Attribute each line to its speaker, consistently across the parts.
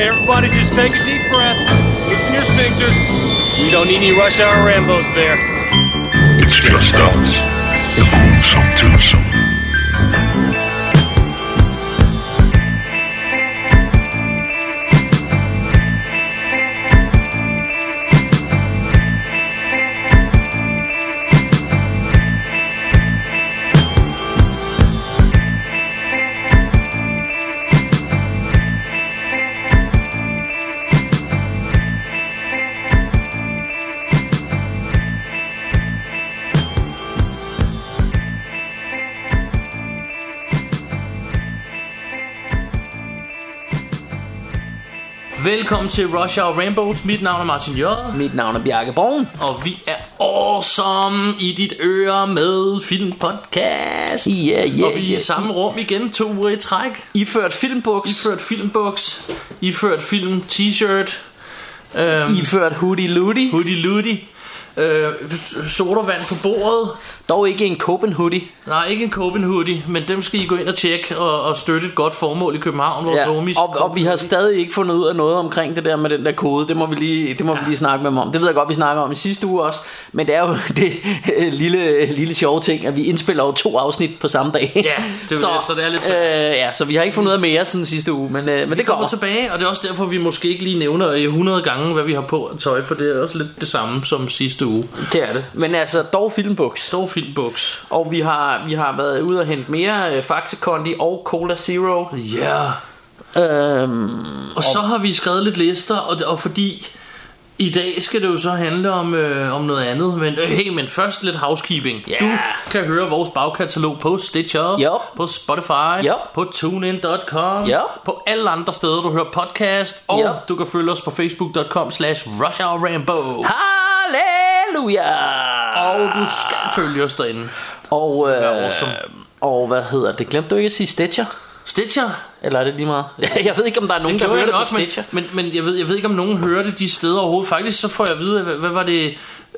Speaker 1: Okay, everybody, just take a deep breath. Loosen your sphincters. We don't need any rush hour Rambos there.
Speaker 2: It's just us. The.
Speaker 3: Velkommen til Rush Hour Rainbows. Mit navn er Martin J.
Speaker 4: Mit navn er Bjarke Borgen.
Speaker 3: Og vi er awesome i dit øre med filmpodcast.
Speaker 4: Ja, ja,
Speaker 3: Og vi er i
Speaker 4: ja.
Speaker 3: samme rum igen to uger i træk.
Speaker 4: Iført filmbuks.
Speaker 3: Iført filmbuks. Iført film t-shirt. Øhm,
Speaker 4: Iført hoodie loody.
Speaker 3: hoodie loody. Øh, sodavand på bordet.
Speaker 4: Dog ikke en Copen hoodie.
Speaker 3: Nej, ikke en Copen hoodie, men dem skal I gå ind og tjekke og, og støtte et godt formål i København, vores
Speaker 4: Ja.
Speaker 3: homies.
Speaker 4: Og, og vi har stadig ikke fundet ud af noget omkring det der med den der kode. Det må vi lige, det må vi lige snakke med dem om. Det ved jeg godt, vi snakker om i sidste uge også. Men det er jo det øh, lille, lille sjove ting, at vi indspiller jo to afsnit på samme dag.
Speaker 3: Ja, det er jo det, så det er lidt svært.
Speaker 4: øh, ja, så vi har ikke fundet ud af mere siden sidste uge. Men, øh, men det
Speaker 3: kommer
Speaker 4: kommer.
Speaker 3: tilbage, og det er også derfor, vi måske ikke lige nævner øh, 100 gange, hvad vi har på tøj, for det er også lidt det samme som sidste uge.
Speaker 4: Det er det. Men altså, dog filmbuks.
Speaker 3: Stor filmbuks.
Speaker 4: Og vi har, vi har været ude og hente mere øh, Faxe Kondi og Cola Zero.
Speaker 3: Ja.
Speaker 4: Øhm,
Speaker 3: Og så har vi skrevet lidt lister, og, og fordi i dag skal det jo så handle om, øh, om noget andet. Men øh, hey, men først lidt housekeeping.
Speaker 4: Ja.
Speaker 3: Du kan høre vores bagkatalog på Stitcher,
Speaker 4: Jo.
Speaker 3: på Spotify,
Speaker 4: Jo.
Speaker 3: på TuneIn.com,
Speaker 4: Jo.
Speaker 3: på alle andre steder, du hører podcast. Og
Speaker 4: Jo.
Speaker 3: du kan følge os på Facebook.com slash RushHourRambo.
Speaker 4: Halleluja!
Speaker 3: Og du skal følge os derinde.
Speaker 4: Og, øh,
Speaker 3: awesome.
Speaker 4: og hvad hedder det? Glemte du ikke at sige Stitcher?
Speaker 3: Stitcher,
Speaker 4: Eller er det lige meget? Jeg ved ikke, om der er nogen,
Speaker 3: Den
Speaker 4: der hører det på
Speaker 3: nok, men,
Speaker 4: Stitcher.
Speaker 3: men, men jeg, ved, jeg ved ikke, om nogen hører det de steder overhovedet. Faktisk så får jeg at vide, hvad, hvad var det,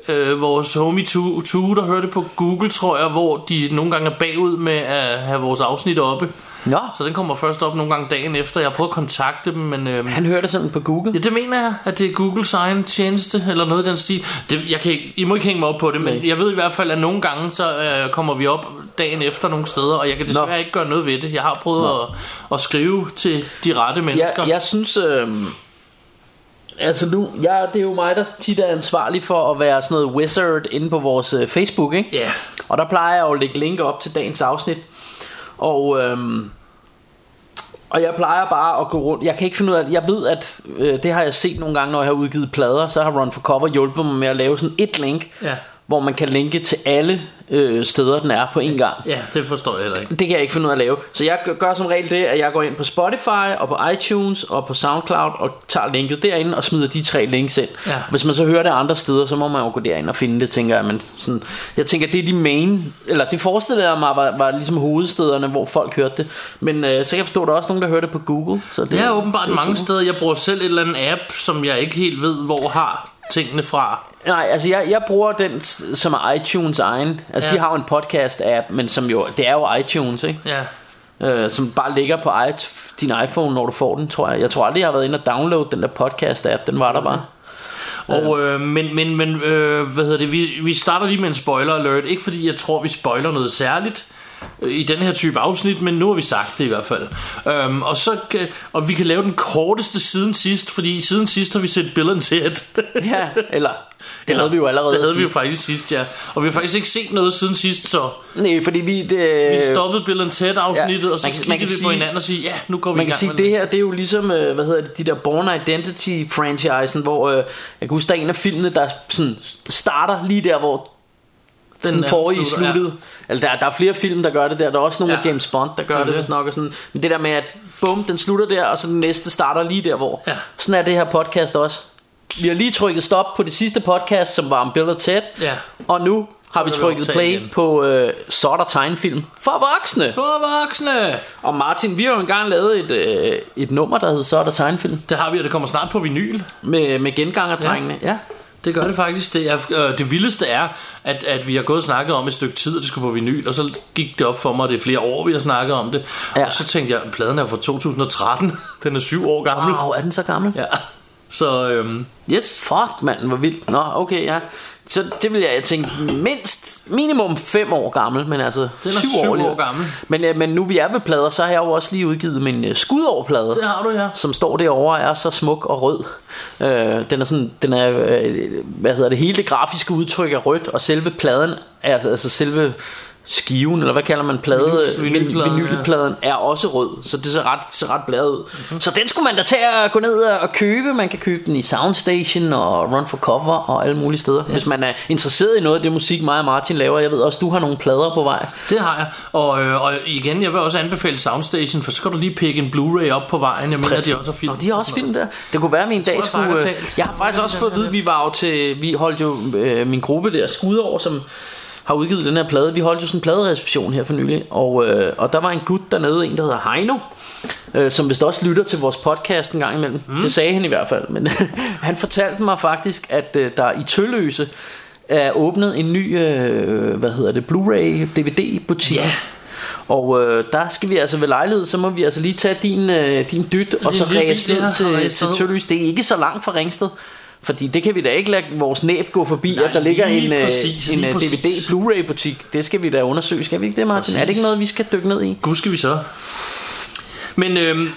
Speaker 3: øh, vores homie Tue, Tue, der hørte på Google, tror jeg, hvor de nogle gange er bagud med at have vores afsnit oppe.
Speaker 4: Nå,
Speaker 3: Så den kommer først op nogle gange dagen efter. Jeg har prøvet at kontakte dem, men... Øh,
Speaker 4: han hører det sådan på Google.
Speaker 3: Ja, det mener jeg, at det er Googles egen tjeneste, eller noget i den stil. Det, jeg kan ikke, I må ikke hænge mig op på det, men
Speaker 4: Nej.
Speaker 3: jeg ved i hvert fald, at nogle gange, så øh, kommer vi op dagen efter nogle steder, og jeg kan desværre
Speaker 4: Nå.
Speaker 3: ikke gøre noget ved det. Jeg har prøvet at, at skrive til de rette mennesker.
Speaker 4: Jeg, jeg synes... Øh, altså nu, jeg, det er jo mig, der tit er ansvarlig for at være sådan noget wizard inde på vores øh, Facebook, ikke?
Speaker 3: Ja.
Speaker 4: Og der plejer jeg jo at lægge link op til dagens afsnit. Og, øhm, og jeg plejer bare at gå rundt. Jeg kan ikke finde ud af Jeg ved, at øh, det har jeg set nogle gange, når jeg har udgivet plader. Så har Run for Cover hjulpet mig med at lave sådan et link,
Speaker 3: Ja.
Speaker 4: Hvor man kan linke til alle øh, steder, den er på en gang.
Speaker 3: Ja, det forstår jeg heller ikke.
Speaker 4: Det kan jeg ikke finde ud af at lave. Så jeg gør- som regel det, at jeg går ind på Spotify og på iTunes og på Soundcloud og tager linket derinde og smider de tre links ind.
Speaker 3: Ja.
Speaker 4: Hvis man så hører det andre steder, så må man jo gå derind og finde det, tænker jeg. Men sådan, jeg tænker, det er de main, eller det forestillede jeg mig var, var ligesom hovedstederne, hvor folk hørte det. Men øh, så kan jeg forstå, at der er også nogen, der hører det på Google. Så det,
Speaker 3: er åbenbart
Speaker 4: det
Speaker 3: mange
Speaker 4: super.
Speaker 3: steder. Jeg bruger selv et eller andet app, som jeg ikke helt ved, hvor har tingene fra.
Speaker 4: Nej, altså jeg, jeg bruger den, som er iTunes egen. Altså
Speaker 3: Ja.
Speaker 4: de har jo en podcast-app, men som jo, det er jo iTunes, ikke?
Speaker 3: Ja.
Speaker 4: øh, som bare ligger på din iPhone, når du får den, tror jeg. Jeg tror aldrig, jeg har været inde og downloade den der podcast-app. Den var der bare.
Speaker 3: Og, øh, men, men, men øh, hvad hedder det? Vi, vi starter lige med en spoiler alert. Ikke fordi jeg tror, vi spoiler noget særligt øh, i den her type afsnit, men nu har vi sagt det i hvert fald. Øhm, og, så, kan- og vi kan lave den korteste siden sidst, fordi siden sidst har vi set Bill and Ted.
Speaker 4: Ja, eller det havde vi jo allerede
Speaker 3: Det havde vi jo
Speaker 4: sidst.
Speaker 3: faktisk sidst, ja. Og vi har faktisk ikke set noget siden sidst, så
Speaker 4: Nej, fordi vi... Det,
Speaker 3: vi stoppede Bill and Ted afsnittet,
Speaker 4: ja,
Speaker 3: og så
Speaker 4: man kan- man kan
Speaker 3: vi på
Speaker 4: sige-
Speaker 3: hinanden og sige, ja, nu går vi
Speaker 4: man
Speaker 3: i
Speaker 4: kan
Speaker 3: gang
Speaker 4: sige,
Speaker 3: med
Speaker 4: det her, det er jo ligesom, øh, hvad hedder det, de der Born Identity franchisen, hvor øh, jeg kan huske, der er en af filmene, der sådan starter lige der, hvor den,
Speaker 3: anden
Speaker 4: forrige
Speaker 3: slutter,
Speaker 4: sluttede. Ja. Altså, der, der er flere film, der gør det der. Der er også nogle
Speaker 3: Ja.
Speaker 4: af James Bond, der gør
Speaker 3: Det
Speaker 4: det,
Speaker 3: det.
Speaker 4: nok. Og sådan. Men det der med, at bum, den slutter der, og så den næste starter lige der, hvor.
Speaker 3: Ja.
Speaker 4: Sådan er det her podcast også. Vi har lige trykket stop på det sidste podcast, som var om Bill og Ted.
Speaker 3: Ja.
Speaker 4: Og nu har vi trykket play
Speaker 3: igen.
Speaker 4: på øh, sort og tegnfilm for voksne.
Speaker 3: For voksne!
Speaker 4: Og Martin, vi har jo engang lavet et, øh, et nummer, der hed sort og tegnfilm.
Speaker 3: Det har vi, og det kommer snart på vinyl.
Speaker 4: Med, med gengangerdrengene. Ja. ja.
Speaker 3: Det gør det faktisk. Det, er, øh, det vildeste er, at, at vi har gået og snakket om et stykke tid, at det skulle på vinyl, og så gik det op for mig, at det er flere år, vi har snakket om det.
Speaker 4: Ja.
Speaker 3: Og så tænkte jeg, at pladen er fra 2013. Den er syv år gammel.
Speaker 4: Wow, er den så gammel?
Speaker 3: Ja. Så øhm, yes.
Speaker 4: Fuck, mand, hvor vildt. Nå, okay, ja. Så det vil jeg, jeg tænke mindst minimum 5 år gammel, men altså
Speaker 3: Den er
Speaker 4: 7
Speaker 3: syv
Speaker 4: år,
Speaker 3: år gammel.
Speaker 4: Men, øh, men nu vi er ved plader, så har jeg jo også lige udgivet min uh, skudårplade.
Speaker 3: Det har du, ja.
Speaker 4: Som står derovre og er så smuk og rød. Øh, den er sådan, den er, øh, hvad hedder det, hele det grafiske udtryk er rødt, og selve pladen, er, altså selve skiven, eller hvad kalder man plade,
Speaker 3: Vinyl- vinylpladen,
Speaker 4: vinylpladen, vinylpladen er også rød, så det ser ret, ser ret bladet ud. Mm-hmm. Så den skulle man da tage og gå ned og købe. Man kan købe den i Soundstation og Run for Cover og alle mulige steder. Ja. Hvis man er interesseret i noget af det musik, mig og Martin laver. Jeg ved også, du har nogle plader på vej.
Speaker 3: Det har jeg. Og, øh, og igen, jeg vil også anbefale Soundstation, for så skal du lige pikke en Blu-ray op på vejen. Jeg mener, at de også har film.
Speaker 4: Og de har også film der. Det kunne være, at vi en dag
Speaker 3: jeg
Speaker 4: skulle...
Speaker 3: faktisk
Speaker 4: øh. Jeg har faktisk også fået at vide, at vi var jo til... Vi holdt jo øh, min gruppe der, Skudår, som har udgivet den her plade. Vi holdt jo sådan en pladereception her for nylig, og, øh, og der var en gut dernede, en der hedder Heino, øh, som vist også lytter til vores podcast en gang imellem. Mm. Det sagde han i hvert fald. Men han fortalte mig faktisk, at øh, der i Tølløse er åbnet en ny, øh, hvad hedder det, Blu-ray DVD-butik.
Speaker 3: Ja.
Speaker 4: Og øh, der skal vi altså ved lejlighed, så må vi altså lige tage din, øh, din dyt, og så ræse ned til, til
Speaker 3: Ringsted.
Speaker 4: Tølløs. Det er ikke så langt fra Ringsted. Fordi det kan vi da ikke lade vores næb gå forbi,
Speaker 3: Nej,
Speaker 4: at der ligger en, øh,
Speaker 3: præcis,
Speaker 4: en øh,
Speaker 3: præcis.
Speaker 4: DVD Blu-ray butik. Det skal vi da undersøge, skal vi ikke det, Martin?
Speaker 3: Præcis.
Speaker 4: Er det ikke noget, vi skal dykke ned i?
Speaker 3: Gud skal vi så. Men, øhm,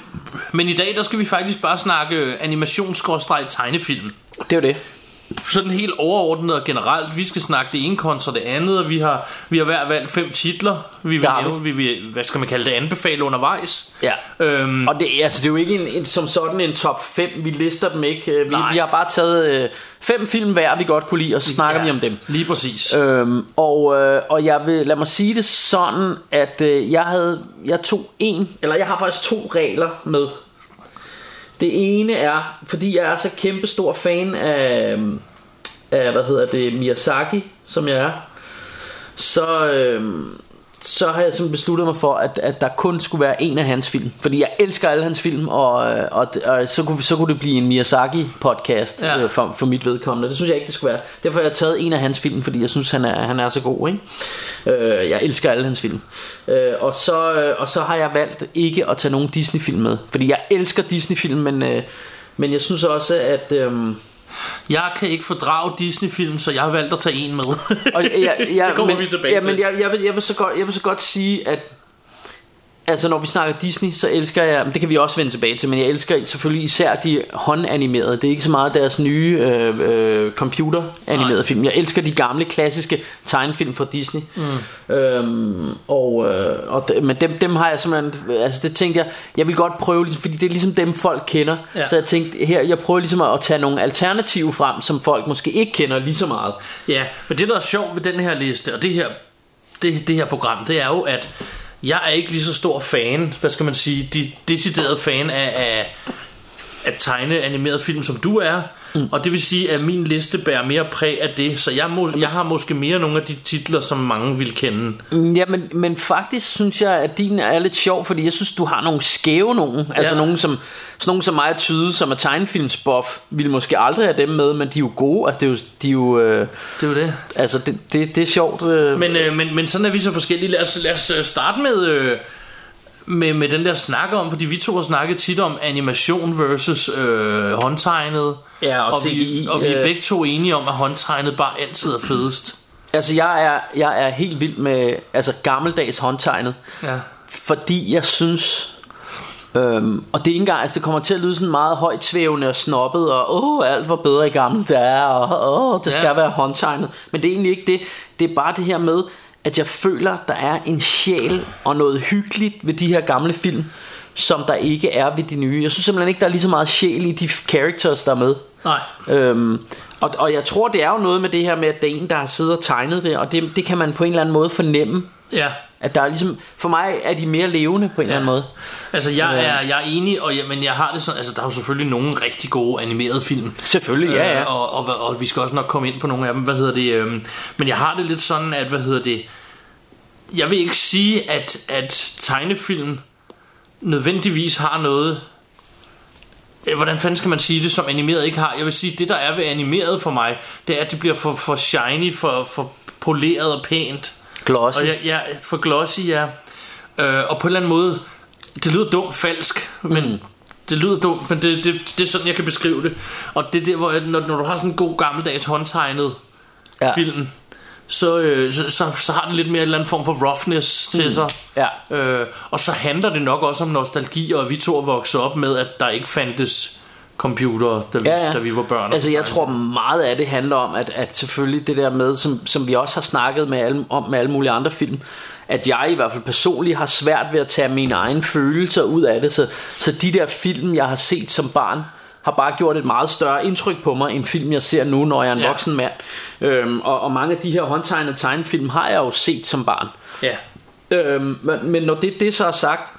Speaker 3: men i dag, der skal vi faktisk bare snakke øh, animationsskråstreg-tegnefilm.
Speaker 4: Det er jo det.
Speaker 3: Sådan helt overordnet og generelt. Vi skal snakke det ene kontra det andet, og vi har, vi har hver valgt fem titler. Vi vil, nævne, vi vil, hvad skal man kalde det, anbefale undervejs.
Speaker 4: Ja.
Speaker 3: Øhm,
Speaker 4: Og det, altså, det er jo ikke en, en, som sådan en top 5. Vi lister dem ikke. Øh, Vi,
Speaker 3: Nej.
Speaker 4: vi har bare taget øh, fem film hver, vi godt kunne lide, og så snakker
Speaker 3: ja,
Speaker 4: vi om dem.
Speaker 3: Lige præcis.
Speaker 4: Øhm, og, øh, og jeg vil lad mig sige det sådan At øh, jeg havde Jeg tog en Eller jeg har faktisk to regler med det ene er Fordi jeg er så kæmpe stor fan af, øhm, af Hvad hedder det Miyazaki Som jeg er Så øh, så har jeg simpelthen besluttet mig for, at, at der kun skulle være en af hans film. Fordi jeg elsker alle hans film, og, øh, og, og så, kunne, så kunne det blive en Miyazaki-podcast
Speaker 3: Ja.
Speaker 4: øh, for, for mit vedkommende. Det synes jeg ikke, det skulle være. Derfor har jeg taget en af hans film, fordi jeg synes, han er, han er så god. Ikke? Øh, jeg elsker alle hans film. Øh, og, så, øh, og så har jeg valgt ikke at tage nogen Disney-film med. Fordi jeg elsker Disney-film, men, øh, men jeg synes også, at... Øh,
Speaker 3: Jeg kan ikke fordrage Disney-film, så jeg har valgt at tage en med.
Speaker 4: Og jeg, jeg,
Speaker 3: Det kommer
Speaker 4: men,
Speaker 3: vi tilbage
Speaker 4: ja,
Speaker 3: til.
Speaker 4: Men jeg, jeg, vil, jeg, vil så godt, jeg vil så godt sige, at Altså når vi snakker Disney Så elsker jeg Det kan vi også vende tilbage til Men jeg elsker selvfølgelig især de håndanimerede. Det er ikke så meget deres nye øh, øh, Computeranimerede film. Jeg elsker de gamle klassiske tegnefilm fra Disney. Mm. øhm, og, øh, og Men dem, dem har jeg simpelthen Altså det tænkte jeg Jeg vil godt prøve ligesom, Fordi det er ligesom dem folk kender.
Speaker 3: Ja.
Speaker 4: Så jeg tænkte her Jeg prøver ligesom at tage nogle alternativer frem Som folk måske ikke kender lige så meget.
Speaker 3: Ja, men det der er sjovt ved den her liste Og det her, det, det her program Det er jo at jeg er ikke lige så stor fan Hvad skal man sige de, deciderede fan af, af at tegne animeret film som du er mm. Og det vil sige at min liste bærer mere præg af det Så jeg, må, jeg har måske mere nogle af de titler Som mange vil kende
Speaker 4: Ja, men, men faktisk synes jeg, at din er lidt sjov, fordi jeg synes, du har nogle skæve nogen. Altså
Speaker 3: Ja.
Speaker 4: nogen som, sådan nogen som mig og Tyde, som er tegnefilmsbuff, ville måske aldrig have dem med, men de er jo gode. Altså, det er jo, de er jo øh,
Speaker 3: Det er jo det
Speaker 4: altså, det, det, det er sjovt. Øh.
Speaker 3: Men, øh, men, men sådan er vi så forskellige. Lad os, lad os øh, starte med, øh, med, med den der snak om, fordi vi to har snakket tit om animation versus øh, håndtegnet.
Speaker 4: Ja, og
Speaker 3: og, vi,
Speaker 4: CGI,
Speaker 3: og vi er
Speaker 4: øh.
Speaker 3: begge to enige om, at håndtegnet bare altid er fedest.
Speaker 4: Altså, jeg er, jeg er helt vild med altså, gammeldags håndtegnet,
Speaker 3: Ja.
Speaker 4: fordi jeg synes... Øhm, og det er ikke engang, altså det kommer til at lyde sådan meget højt svævende og snobbet Og åh, alt var bedre i gamle dage Og åh, det skal
Speaker 3: ja.
Speaker 4: være håndtegnet Men det er egentlig ikke det Det er bare det her med At jeg føler, der er en sjæl Og noget hyggeligt ved de her gamle film Som der ikke er ved de nye Jeg synes simpelthen ikke, der er lige så meget sjæl i de characters, der er med
Speaker 3: Nej.
Speaker 4: Øhm, og, og jeg tror det er jo noget med det her med At det er en der har siddet og tegnet det Og det, det kan man på en eller anden måde fornemme
Speaker 3: Ja.
Speaker 4: At der er ligesom For mig er de mere levende på en eller anden måde
Speaker 3: Altså jeg er, jeg er enig, og jeg, men jeg har det sådan, altså der er jo selvfølgelig nogle rigtig gode animerede film.
Speaker 4: Selvfølgelig, ja, ja.
Speaker 3: Øh, og, og, og, og vi skal også nok komme ind på nogle af dem, hvad hedder det, øhm, men jeg har det lidt sådan, at, hvad hedder det, jeg vil ikke sige, at, at tegnefilm nødvendigvis har noget hvordan fanden skal man sige det, som animeret ikke har? Jeg vil sige, det der er ved animeret for mig, det er, at det bliver for, for shiny, for, for poleret og pænt.
Speaker 4: Glossy.
Speaker 3: Og ja, ja for glossy, ja. Øh, og på en eller anden måde, det lyder dumt falsk, men mm. det lyder dumt, men det, det, det er sådan, jeg kan beskrive det. Og det er der, hvor, når, når du har sådan en god gammeldags håndtegnet
Speaker 4: ja.
Speaker 3: film, så, øh, så, så, så har det lidt mere en eller anden form for roughness til sig.
Speaker 4: Ja.
Speaker 3: Øh, og så handler det nok også om nostalgi, og vi to er vokset op med, at der ikke fandtes computer, da, vi,
Speaker 4: Ja, ja.
Speaker 3: da vi var børn.
Speaker 4: Altså jeg tror meget af det handler om At, at selvfølgelig det der med som, som vi også har snakket med alle, om med alle mulige andre film At jeg i hvert fald personligt har svært ved at tage mine egne følelser ud af det Så, så de der film jeg har set som barn har bare gjort et meget større indtryk på mig End film jeg ser nu når jeg er en
Speaker 3: Ja.
Speaker 4: voksen mand øhm, og, og mange af de her håndtegnede tegnefilm har jeg jo set som barn
Speaker 3: Ja.
Speaker 4: Øhm, men, men når det, det så er sagt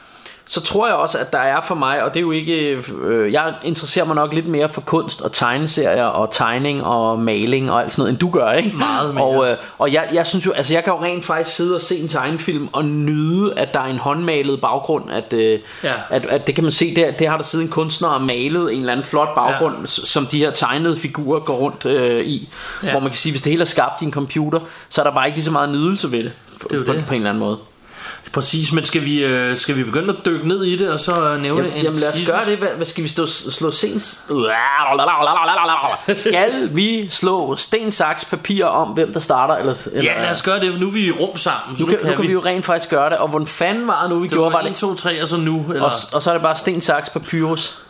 Speaker 4: så tror jeg også at der er for mig Og det er jo ikke øh, Jeg interesserer mig nok lidt mere for kunst og tegneserier Og tegning og maling og alt sådan noget End du gør ikke
Speaker 3: Meget mere.
Speaker 4: Og, øh, og jeg, jeg synes jo Altså jeg kan jo rent faktisk sidde og se en tegnefilm Og nyde at der er en håndmalet baggrund At, øh,
Speaker 3: Ja.
Speaker 4: at, at det kan man se der, Det har der siddet en kunstner og malet En eller anden flot baggrund ja. Som de her tegnede figurer går rundt øh, i
Speaker 3: Ja.
Speaker 4: Hvor man kan sige Hvis det hele er skabt i en computer Så er der bare ikke lige så meget nydelse ved det
Speaker 3: Det jo
Speaker 4: på,
Speaker 3: det.
Speaker 4: på en eller anden måde
Speaker 3: Præcis, men skal vi, øh, skal vi begynde at dykke ned i det, og så øh, nævne
Speaker 4: Jamen, jamen lad os gøre det. Hvad, hvad skal vi stå, slå sens? Skal vi slå sten, saks, papir om, hvem der starter? Eller, eller,
Speaker 3: Ja, lad os gøre det, for nu er vi i rum sammen. så
Speaker 4: nu, kan, nu kan vi jo rent faktisk gøre det. Og hvordan fanden var det nu, vi
Speaker 3: Det
Speaker 4: gjorde?
Speaker 3: var
Speaker 4: Var
Speaker 3: 1,
Speaker 4: det,
Speaker 3: 2, 3, og så nu. Eller,
Speaker 4: og, og så er det bare sten, saks, papyrus.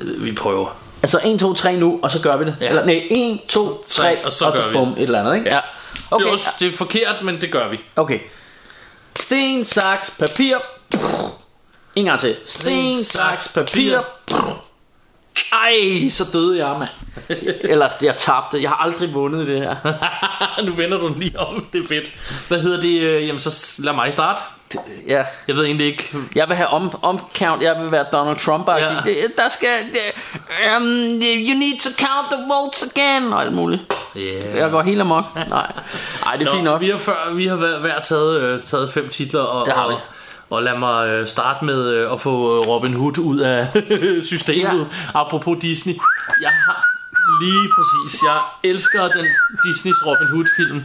Speaker 3: vi prøver.
Speaker 4: Altså 1, 2, 3 nu, og så gør vi det.
Speaker 3: Ja.
Speaker 4: Eller nej, 1, 2, 3,
Speaker 3: og så gør vi
Speaker 4: bum, et eller andet, ikke? Ja.
Speaker 3: Det,
Speaker 4: Okay,
Speaker 3: er også, det er forkert, men det gør vi.
Speaker 4: okay. Sten, saks, papir. En gang til. Sten, saks, papir. Ej, så døde jeg, mand. Ellers, jeg tabte. Jeg har aldrig vundet det her.
Speaker 3: nu vender du den lige om, det er fedt. Hvad hedder det? øh, Jamen, så lad mig starte.
Speaker 4: Ja,
Speaker 3: Jeg ved egentlig ikke.
Speaker 4: Jeg vil have om, omcount, jeg vil være Donald Trump ja. Der skal um, You need to count the votes again Og alt muligt
Speaker 3: Yeah.
Speaker 4: Jeg går helt amok Nej, Ej det er fint
Speaker 3: Nå,
Speaker 4: nok
Speaker 3: vi har, før, vi har hver, hver taget, øh, taget fem titler, og,
Speaker 4: Det har vi.
Speaker 3: og, lad mig øh, starte med øh, at få øh, Robin Hood ud af systemet. Ja. Apropos Disney. Jeg har lige præcis, jeg elsker den Disneys Robin Hood film.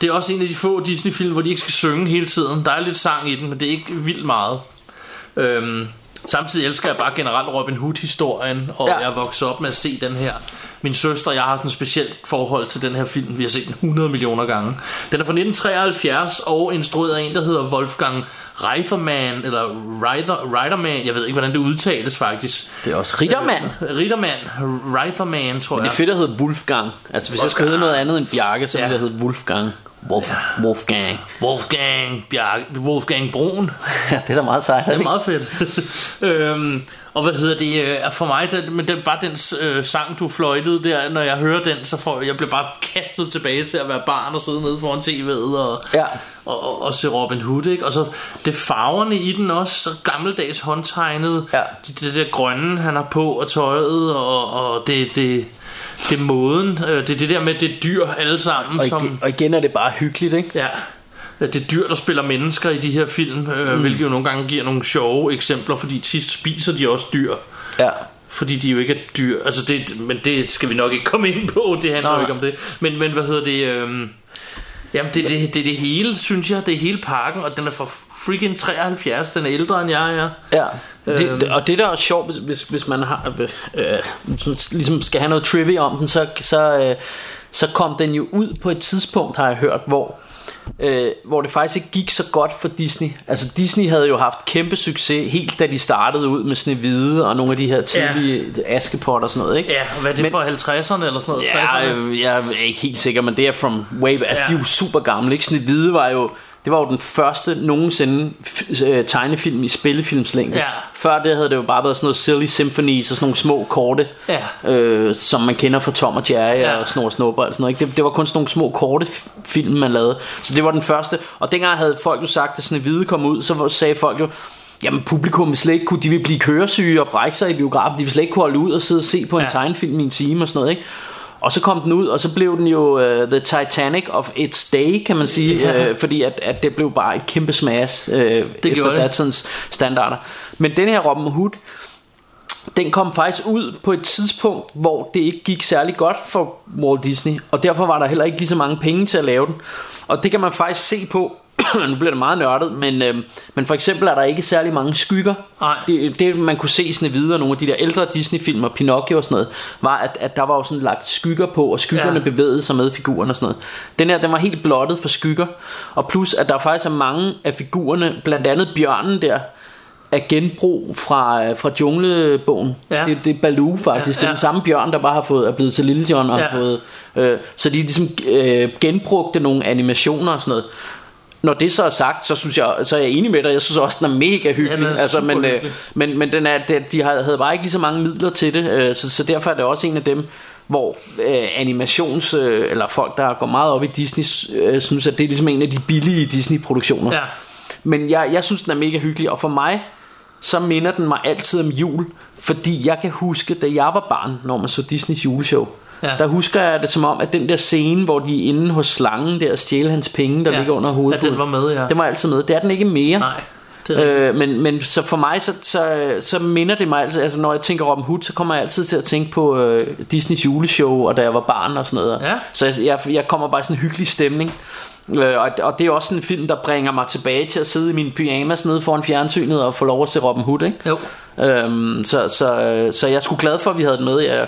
Speaker 3: Det er også en af de få Disney film, hvor de ikke skal synge hele tiden. Der er lidt sang i den, men det er ikke vildt meget. Øhm, samtidig elsker jeg bare generelt Robin Hood historien Og
Speaker 4: Ja.
Speaker 3: jeg vokset op med at se den her. Min søster og jeg har sådan et specielt forhold til den her film. Vi har set den 100 millioner gange. Den er fra 1973 og instrueret af en der hedder Wolfgang Reitherman Eller Reither, Reitherman Jeg ved ikke hvordan det udtales faktisk.
Speaker 4: Det er også Rittermand
Speaker 3: Ritterman Reitherman tror
Speaker 4: Det
Speaker 3: jeg.
Speaker 4: er fedt at hedde Wolfgang. Altså hvis jeg skulle hedde noget andet end Bjarke Så ville
Speaker 3: Ja.
Speaker 4: jeg hedde Wolfgang Wolf, Wolfgang
Speaker 3: Wolfgang Bjarke, Wolfgang Brun
Speaker 4: Ja, det er da meget sejt
Speaker 3: Det er meget fedt. øhm, og hvad hedder det? øh, er For mig, det, men er bare den øh, sang, du fløjtede der, når jeg hører den, så får jeg bliver bare kastet tilbage til at være barn og sidde nede foran tv'et og,
Speaker 4: Ja.
Speaker 3: og, og, og se Robin Hood, ikke? Og så det farverne i den også, så gammeldags håndtegnet.
Speaker 4: Ja.
Speaker 3: Det, det der grønne, han har på, og tøjet, og, og det, det, det er måden. øh, Det er det der med, det er dyr alle sammen,
Speaker 4: og,
Speaker 3: som...
Speaker 4: og igen er det bare hyggeligt ikke
Speaker 3: Ja. Det er dyr, der spiller mennesker i de her film, øh, mm. hvilket jo nogle gange giver nogle sjove eksempler, fordi tit spiser de også dyr.
Speaker 4: Ja
Speaker 3: Fordi de jo ikke er dyr. Altså det, men det skal vi nok ikke komme ind på. Det handler jo ikke om det. Men, men hvad hedder det? Øh, jamen det, det, det er det hele, synes jeg. Det er hele pakken, og den er fra freaking 73. Den er ældre end jeg er.
Speaker 4: Ja, det,
Speaker 3: Øhm.
Speaker 4: og det der er sjovt, hvis, hvis, hvis man har, øh, man ligesom skal have noget trivia om den, så, så, øh, så kom den jo ud på et tidspunkt, har jeg hørt, hvor, øh, hvor det faktisk ikke gik så godt for Disney. Altså Disney havde jo haft kæmpe succes, helt da de startede ud med Snehvide og nogle af de her tidlige ja. Askepot og sådan noget, ikke?
Speaker 3: Ja, og hvad er det
Speaker 4: Men-
Speaker 3: for 50'erne eller sådan noget?
Speaker 4: Ja,
Speaker 3: 60'erne?
Speaker 4: øh, jeg er ikke helt sikker, men det er from way back. Altså,
Speaker 3: Ja.
Speaker 4: de er jo super gamle, ikke? Snehvide var jo... Det var jo den første nogensinde øh, tegnefilm i spillefilmslængde.
Speaker 3: Ja.
Speaker 4: Før det havde det jo bare været sådan noget silly symphonies og sådan nogle små korte,
Speaker 3: Ja.
Speaker 4: øh, som man kender fra Tom og Jerry
Speaker 3: Ja.
Speaker 4: og Snor og Snupper og sådan noget. Ikke? Det, det var kun sådan nogle små korte film, man lavede. Så det var den første. Og dengang havde folk jo sagt, at Snehvide kom ud, så sagde folk jo, Jamen publikum vil slet ikke kunne, de vil blive køresyge og brække sig i biografen, de vil slet ikke kunne holde ud og sidde og se på en
Speaker 3: Ja.
Speaker 4: tegnefilm i en time og sådan noget, ikke? Og så kom den ud, og så blev den jo uh, The Titanic of its day, kan man sige,
Speaker 3: Ja.
Speaker 4: uh, fordi at, at det blev bare et kæmpe smash uh, efter
Speaker 3: det.
Speaker 4: datidens standarder. Men den her Robin Hood, den kom faktisk ud på et tidspunkt, hvor det ikke gik særlig godt for Walt Disney, og derfor var der heller ikke lige så mange penge til at lave den. Og det kan man faktisk se på, nu bliver det meget nørdet, men, øh, men for eksempel er der ikke særlig mange skygger.
Speaker 3: Nej.
Speaker 4: Det, det man kunne se Snevide og nogle af de der ældre Disney-film og Pinocchio og sådan noget, var at, at der var jo sådan lagt skygger på, og skyggerne
Speaker 3: Ja.
Speaker 4: bevægede sig med figuren og sådan noget. Den her, den var helt blottet for skygger, og plus at der faktisk er mange af figurerne, blandt andet bjørnen der, af genbrug fra, øh, fra junglebogen.
Speaker 3: Ja.
Speaker 4: Det, det er Baloo faktisk.
Speaker 3: Ja,
Speaker 4: Ja, Det er den samme bjørn, der bare har fået, er blevet til Lille John og
Speaker 3: Ja.
Speaker 4: har fået... Øh, så de ligesom øh, genbrugte nogle animationer og sådan noget. Når det så er sagt, så synes jeg, så er jeg enig med dig. Jeg synes også, den er mega hyggelig.
Speaker 3: Ja, er
Speaker 4: altså, men,
Speaker 3: super
Speaker 4: øh,
Speaker 3: hyggelig.
Speaker 4: men, men den er, det- de havde bare ikke lige så mange midler til det. Øh, så, så derfor er det også en af dem, hvor øh, animations, øh, eller folk, der går meget op i Disney, øh, synes, at det er ligesom en af de billige Disney-produktioner.
Speaker 3: Ja.
Speaker 4: Men jeg, jeg synes, den er mega hyggelig, og for mig, så minder den mig altid om jul, fordi jeg kan huske, da jeg var barn, når man så Disneys juleshow,
Speaker 3: Ja.
Speaker 4: ja. der husker jeg det som om, at den der scene, hvor de er inde hos slangen der og stjæle hans penge, der
Speaker 3: Ja,
Speaker 4: ja. ligger under hovedet.
Speaker 3: den var med, ja.
Speaker 4: Den var altid med. Det er den ikke mere.
Speaker 3: Nej,
Speaker 4: Øh, men, men så for mig, så, så, så minder det mig altid, altså når jeg tænker Robin Hood, så kommer jeg altid til at tænke på øh, Disneys juleshow, og da jeg var barn og sådan noget.
Speaker 3: Ja.
Speaker 4: Så jeg, jeg, jeg kommer bare i sådan en hyggelig stemning. Øh, og, og det er også en film, der bringer mig tilbage til at sidde i min pyjamas nede foran fjernsynet og få lov at se Robin Hood, ikke?
Speaker 3: Jo.
Speaker 4: Øhm, så, så, øh, så jeg er sgu glad for, at vi havde den med. Ja.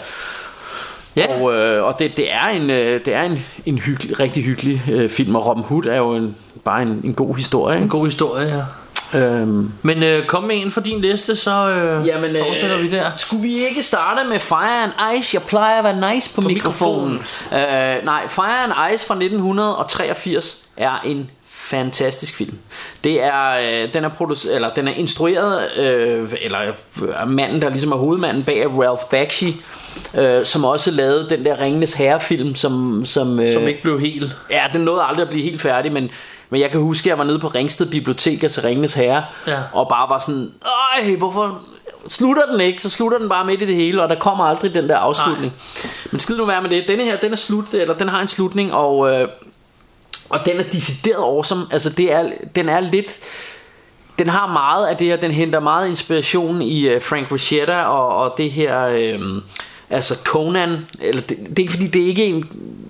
Speaker 3: Ja.
Speaker 4: Og, øh, og det, det er en, øh, det er en, en hyggelig, rigtig hyggelig øh, film, og Robin Hood er jo en, bare en, en god historie.
Speaker 3: En
Speaker 4: Ikke?
Speaker 3: god historie, ja.
Speaker 4: Øhm,
Speaker 3: Men øh, kom med en for din liste, så øh,
Speaker 4: Jamen,
Speaker 3: fortsætter
Speaker 4: øh,
Speaker 3: vi der.
Speaker 4: Skulle vi ikke starte med Fire and Ice? Jeg plejer at være nice på, på mikrofonen. mikrofonen. Øh, nej, Fire and Ice fra 1983 er en fantastisk film. Det er øh, den er produce- eller den er instrueret øh, eller øh, manden der ligesom er hovedmanden bag er Ralph Bakshi, øh, som også lavede den der Ringenes Herre film som som, øh,
Speaker 3: Som ikke blev helt...
Speaker 4: Ja, den nåede aldrig at blive helt færdig, men, men jeg kan huske, at jeg var nede på Ringsted Bibliotek til Ringenes Herre,
Speaker 3: Ja.
Speaker 4: og bare var sådan, ej, hvorfor slutter den ikke? Så slutter den bare midt i det hele, og der kommer aldrig den der afslutning. Nej. Men skid nu være med det. Denne her, den er slut, eller den har en slutning, og, øh, og den er decideret awesome. Altså, det er, den er lidt... Den har meget af det her, den henter meget inspiration i øh, Frank Ricetta og, og det her, øh, altså Conan, eller det, det er ikke fordi, det er ikke en,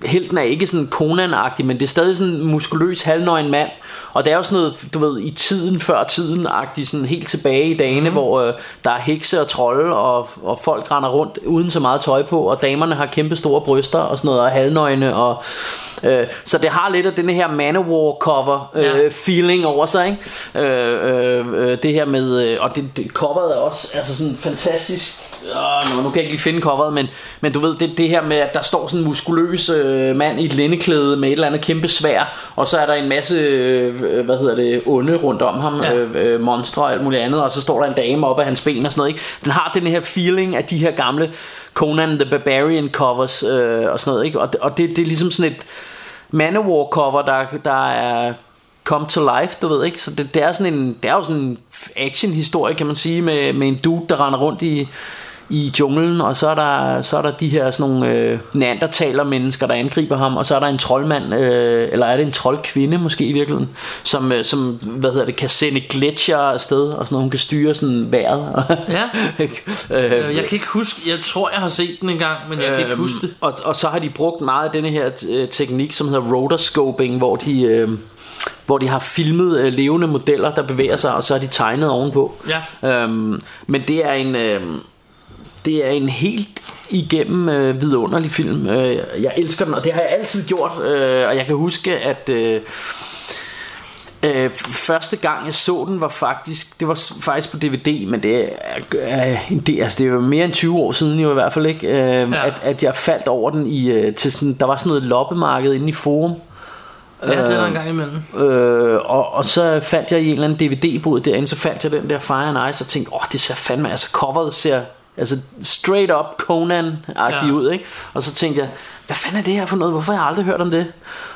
Speaker 4: helten er ikke sådan Conan-agtig, men det er stadig sådan en muskuløs, halvnøgen mand, og det er jo sådan noget, du ved, i tiden før tiden-agtigt, sådan helt tilbage i dagene, mm. hvor øh, der er hekse og trolde, og, og folk render rundt uden så meget tøj på, og damerne har kæmpe store bryster og sådan noget, og halvnøgne, og Øh, så det har lidt af den her Manowar cover øh,
Speaker 3: Ja.
Speaker 4: feeling over sig, ikke? Øh, øh, øh, det her med øh, og det, det coveret er også altså sådan fantastisk. Åh, nu, nu kan jeg ikke lige finde coveret, men men du ved det, det her med at der står sådan en muskuløs øh, mand i et lindeklæde med et eller andet kæmpe svær, og så er der en masse øh, hvad hedder det onde rundt om ham,
Speaker 3: Ja.
Speaker 4: øh, øh, monstre og alt muligt andet, og så står der en dame op af hans ben og sådan noget, ikke? Den har den her feeling af de her gamle Conan the Barbarian covers øh, og sådan noget, ikke? Og, det- og det, det er ligesom sådan et Manowar cover der, der er come to life, du ved ikke Så det, det, er sådan en Det er jo sådan en action historie kan man sige Med, med en dude der render rundt i i junglen, og så er der, så er der de her sådan nogle øh, neandertaler mennesker, der angriber ham, og så er der en troldmand, øh, eller er det en troldkvinde måske i virkeligheden, som, øh, som hvad hedder det, kan sende gletscher afsted, og sådan hun kan styre sådan vejret.
Speaker 3: Ja.
Speaker 4: øh,
Speaker 3: Øh, Jeg kan ikke huske, jeg tror jeg har set den en gang, men jeg kan ikke
Speaker 4: Øhm,
Speaker 3: huske det.
Speaker 4: Og, og så har de brugt meget af denne her øh, teknik, som hedder rotoscoping, hvor de, øh, hvor de har filmet øh, levende modeller, der bevæger sig, og så har de tegnet ovenpå.
Speaker 3: Ja.
Speaker 4: Øhm, men det er en... Øh, det er en helt igennem øh, vidunderlig film. Øh, jeg elsker den, og det har jeg altid gjort. Øh, og jeg kan huske, at øh, øh, første gang jeg så den var faktisk, det var faktisk på DVD, men det er, øh, det, altså det var mere end 20 år siden jo i hvert fald ikke, øh, ja. at, at jeg faldt over den i, øh, til sådan, der var sådan noget loppemarked inde i Forum.
Speaker 3: Ja, det er der en gang imellem.
Speaker 4: Øh, og, og så fandt jeg i en eller anden DVD-bod derinde, så fandt jeg den der Fire and Ice og tænkte, åh, det ser fandme, altså coveret ser altså straight up Conan-agtig
Speaker 3: Ja.
Speaker 4: ud, ikke? Og så tænkte jeg, hvad fanden er det her for noget? Hvorfor har jeg aldrig hørt om det?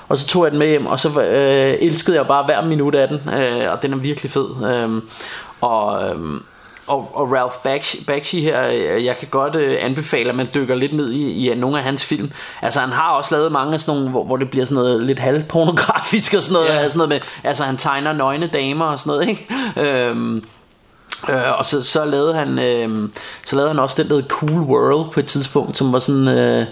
Speaker 4: Og så tog jeg den med hjem, og så øh, elskede jeg bare hver minut af den, øh, og den er virkelig fed. Øh, og... Øh, og, og Ralph Bakshi, Bakshi her, øh, jeg kan godt øh, anbefale, at man dykker lidt ned i, i nogle af hans film. Altså han har også lavet mange af sådan nogle, hvor, hvor det bliver sådan noget lidt halvpornografisk og sådan noget,
Speaker 3: ja.
Speaker 4: sådan noget med, altså han tegner nøgne damer og sådan noget, ikke? Øhm, Øh, og så, så lavede han øh, så lavede han også den der Cool World på et tidspunkt, som var sådan øh,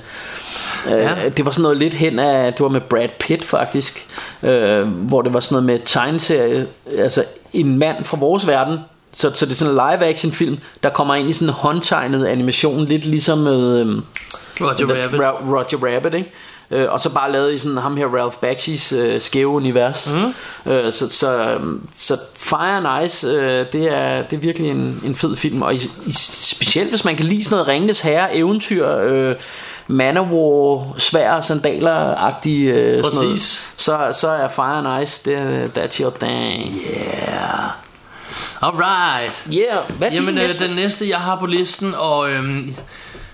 Speaker 3: Ja.
Speaker 4: Øh, det var sådan noget lidt hen af Det var med Brad Pitt faktisk øh, Hvor det var sådan noget med tegneserie Altså en mand fra vores verden så, så det er sådan en live action film Der kommer ind i sådan en håndtegnet animation Lidt ligesom med øh,
Speaker 3: Roger Rabbit.
Speaker 4: Ra- Roger Rabbit, ikke? Øh, og så bare lavet i sådan ham her Ralph Bakshi's øh, skæve univers. Mm. Øh, så, så, øhm, så Fire and Ice, øh, det, er, det er virkelig en, en fed film. Og i, i, specielt hvis man kan lide sådan noget Ringenes Herre, eventyr, øh, Manowar, svær sandaler-agtige øh, sådan noget, så, så er Fire and Ice, det, that's your thing. Yeah.
Speaker 3: Alright.
Speaker 4: Yeah, hvad er
Speaker 3: Jamen,
Speaker 4: din
Speaker 3: øh,
Speaker 4: næste?
Speaker 3: den næste, jeg har på listen, og øhm,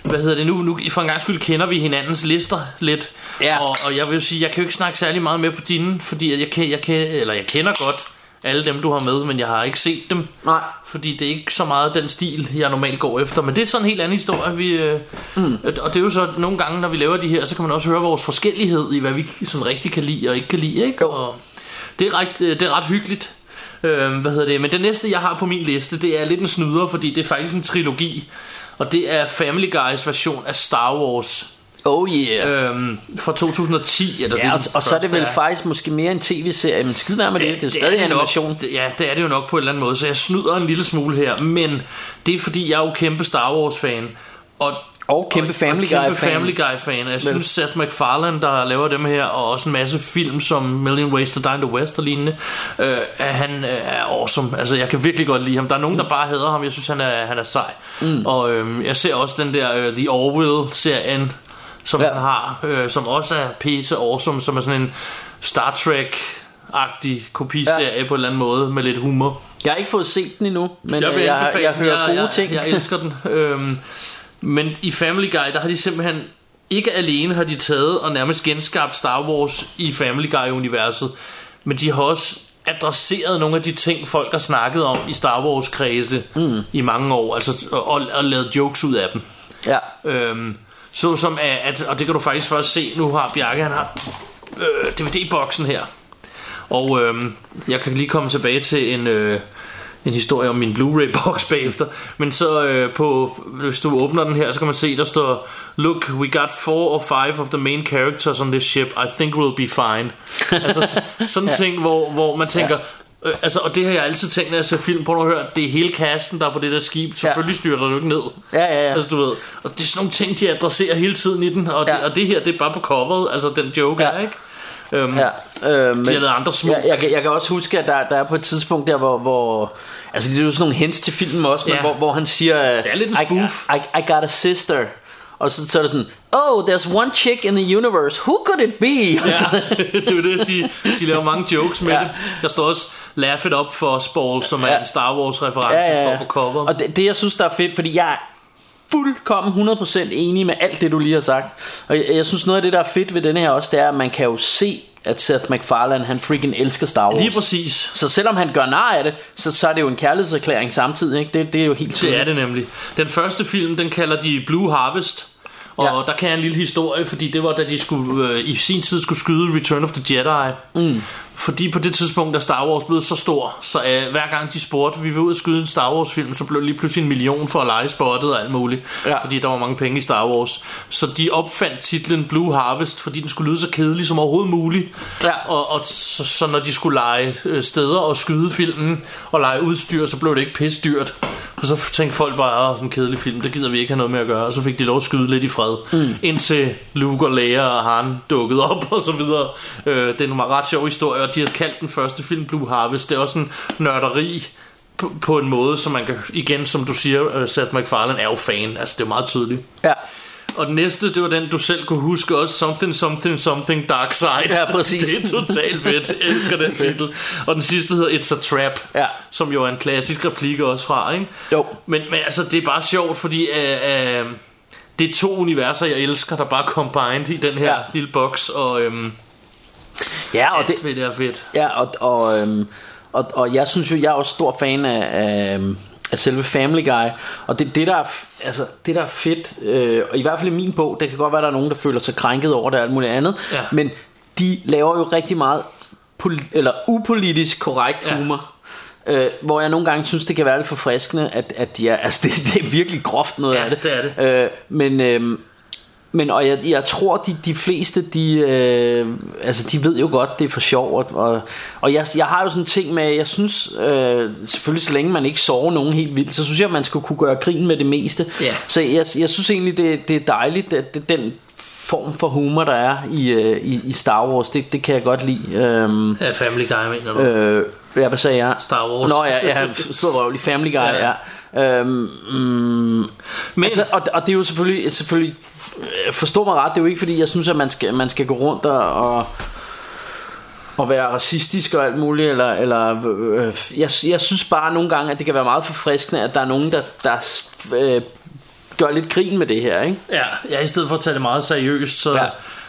Speaker 3: hvad hedder det nu? nu? For en gang skyld kender vi hinandens lister lidt.
Speaker 4: Ja.
Speaker 3: Og, og jeg vil sige, jeg kan jo ikke snakke særlig meget med på dine, fordi at jeg, kan, jeg, kan, eller jeg kender godt alle dem, du har med, men jeg har ikke set dem.
Speaker 4: Nej.
Speaker 3: Fordi det er ikke så meget den stil, jeg normalt går efter. Men det er sådan en helt anden historie. Vi, øh, mm. Og det er jo så nogle gange, når vi laver de her, så kan man også høre vores forskellighed i, hvad vi sådan rigtig kan lide og ikke kan lide. Ikke? Og det er ret, øh, det er ret hyggeligt. Øh, hvad hedder det? Men det næste, jeg har på min liste, det er lidt en snyder, fordi det er faktisk en trilogi. Og det er Family Guys version af Star Wars.
Speaker 4: Oh yeah.
Speaker 3: Øhm, fra 2010 eller
Speaker 4: Ja, og,
Speaker 3: den
Speaker 4: og så er det vel faktisk måske mere en tv-serie, men skid med det, det, det er jo stadig
Speaker 3: det
Speaker 4: animation.
Speaker 3: Nok, det, ja, det er det jo nok på en eller anden måde, så jeg snyder en lille smule her, men det er fordi, jeg er jo kæmpe Star Wars-fan, og
Speaker 4: Og kæmpe Family
Speaker 3: og kæmpe
Speaker 4: Guy-fan.
Speaker 3: Family Guy-fan. Jeg synes, Seth MacFarlane, der laver dem her, og også en masse film som Million Ways to Die in the West og lignende, øh, han øh, er awesome. Altså, jeg kan virkelig godt lide ham. Der er nogen, der bare hader ham. Jeg synes, han er, han er sej. Mm. Og øh, jeg ser også den der øh, The Orville-serien, som
Speaker 4: Ja.
Speaker 3: han har, øh, som også er pisse awesome, som er sådan en Star Trek-agtig kopiserie ja. på en eller anden måde, med lidt humor.
Speaker 4: Jeg har ikke fået set den endnu, men jeg,
Speaker 3: vil
Speaker 4: jeg, jeg, jeg hører gode
Speaker 3: jeg,
Speaker 4: ting.
Speaker 3: Jeg, jeg elsker den. Øhm, men i Family Guy, der har de simpelthen ikke alene har de taget og nærmest genskabt Star Wars i Family Guy-universet, men de har også adresseret nogle af de ting, folk har snakket om i Star Wars-kredse mm. i mange år, altså og, og, lavet jokes ud af dem.
Speaker 4: ja.
Speaker 3: Øhm, så som at, og det kan du faktisk først se, nu har Bjarke, han har øh, DVD-boksen her. Og øhm, jeg kan lige komme tilbage til en, øh, en historie om min Blu-ray-boks bagefter. Men så øh, på, hvis du åbner den her, så kan man se, der står Look, we got four or five of the main characters on this ship. I think we'll be fine. altså sådan en ting, hvor, hvor man tænker... Øh, altså, og det har jeg altid tænkt, når jeg ser film på, når hører, det er hele kasten, der er på det der skib. Selvfølgelig styrer du ikke ned.
Speaker 4: Ja, ja, ja.
Speaker 3: Altså du ved Og det er sådan nogle ting de adresserer hele tiden i den Og,
Speaker 4: Ja.
Speaker 3: det, og det her det er bare på coveret Altså den joke
Speaker 4: Ja.
Speaker 3: er ikke øhm,
Speaker 4: Ja, øh, men,
Speaker 3: De har lavet andre små
Speaker 4: jeg, jeg, kan- jeg kan også huske, at der, der er på et tidspunkt der, hvor... hvor altså, det er jo sådan nogle hints til filmen også, men
Speaker 3: Ja.
Speaker 4: hvor, hvor han siger...
Speaker 3: Det er lidt en
Speaker 4: I,
Speaker 3: spoof.
Speaker 4: I, I got a sister. Og så, så er det sådan, oh, there's one chick in the universe. Who could it be?
Speaker 3: ja, det er det de, de laver mange jokes med
Speaker 4: Ja.
Speaker 3: ja. det Der står også Laugh it up for Spall Som er
Speaker 4: Ja.
Speaker 3: en Star Wars reference ja, ja, ja. står på coveret
Speaker 4: Og det, det jeg synes der er fedt Fordi jeg er fuldkommen 100% enig med alt det du lige har sagt. Og jeg, jeg synes noget af det der er fedt ved denne her også Det er at man kan jo se At Seth MacFarlane han freaking elsker Star Wars.
Speaker 3: Lige præcis.
Speaker 4: Så selvom han gør nar af det så, så er det jo en kærlighedserklæring samtidig ikke? Det, det er jo helt
Speaker 3: Det
Speaker 4: tydeligt
Speaker 3: er det nemlig. Den første film den kalder de Blue Harvest. Og
Speaker 4: ja.
Speaker 3: der kan jeg en lille historie Fordi det var da de skulle øh, i sin tid skulle skyde Return of the Jedi. Mm. Fordi på det tidspunkt da Star Wars blev så stor Så øh, hver gang de spurgte Vi vil ud og skyde en Star Wars film Så blev det lige pludselig en million for at lege spottet og alt muligt
Speaker 4: Ja.
Speaker 3: Fordi der var mange penge i Star Wars Så de opfandt titlen Blue Harvest Fordi den skulle lyde så kedelig som overhovedet muligt
Speaker 4: Ja.
Speaker 3: og, og så, så når de skulle lege øh, steder og skyde filmen Og lege udstyr Så blev det ikke pisse dyrt og så tænkte folk bare, sådan en kedelig film, det gider vi ikke have noget med at gøre. Og så fik de lov at skyde lidt i fred. Mm. Indtil Luke og Leia og Han dukkede op og så videre. Øh, det er en ret sjov historie, og de har kaldt den første film Blue Harvest. Det er også en nørderi på, på en måde, som man kan, igen som du siger, uh, Seth MacFarlane er jo fan. Altså det er meget tydeligt.
Speaker 4: Ja,
Speaker 3: Og den næste, det var den, du selv kunne huske også. Something, something, something, dark side.
Speaker 4: Ja, præcis.
Speaker 3: Det er totalt fedt. Jeg elsker den titel. Og den sidste hedder It's a Trap.
Speaker 4: Ja.
Speaker 3: Som jo er en klassisk replik også fra, ikke?
Speaker 4: Jo.
Speaker 3: Men, men altså, det er bare sjovt, fordi øh, øh, det er to universer, jeg elsker, der bare combined i den her
Speaker 4: Ja.
Speaker 3: lille boks. Og øhm,
Speaker 4: ja og
Speaker 3: alt
Speaker 4: det,
Speaker 3: ved det er fedt.
Speaker 4: Ja, og, og, øhm, og, og jeg synes jo, jeg er også stor fan af, af, af selve Family Guy. Og det, det, der, er, altså, det der er fedt, øh, og i hvert fald i min bog, det kan godt være, der er nogen, der føler sig krænket over det og alt muligt andet.
Speaker 3: Ja.
Speaker 4: Men de laver jo rigtig meget poli- eller upolitisk korrekt
Speaker 3: Ja.
Speaker 4: humor. Øh, hvor jeg nogle gange synes, det kan være lidt forfriskende, at, at de er, altså det, det er virkelig groft noget
Speaker 3: Ja,
Speaker 4: af det.
Speaker 3: det er det.
Speaker 4: Øh, men, øh, men og jeg, jeg tror, de, de fleste, de, øh, altså de ved jo godt, det er for sjov. Og, og, jeg, jeg har jo sådan en ting med, jeg synes, øh, selvfølgelig så længe man ikke sover nogen helt vildt, så synes jeg, man skulle kunne gøre grin med det meste.
Speaker 3: Ja.
Speaker 4: Så jeg, jeg synes egentlig, det, det er dejligt, at det, den form for humor, der er i, øh, i, i Star Wars, det, det kan jeg godt lide. Øhm,
Speaker 3: Ja, Family Guy, mener du?
Speaker 4: øh, ja, hvad sagde jeg?
Speaker 3: Star Wars.
Speaker 4: Nå ja, jeg har stået røvlig Family Guy, ja.
Speaker 3: Ja.
Speaker 4: ja. Øhm, mm,
Speaker 3: Men,
Speaker 4: altså, og, og det er jo selvfølgelig, selvfølgelig forstå mig ret, det er jo ikke fordi jeg synes at man skal, man skal gå rundt og, og og være racistisk og alt muligt eller, eller øh, jeg, jeg synes bare nogle gange at det kan være meget forfriskende at der er nogen der, der øh, gør lidt grin med det her ikke?
Speaker 3: ja, ja, i stedet for at tage det meget seriøst, så,
Speaker 4: Ja.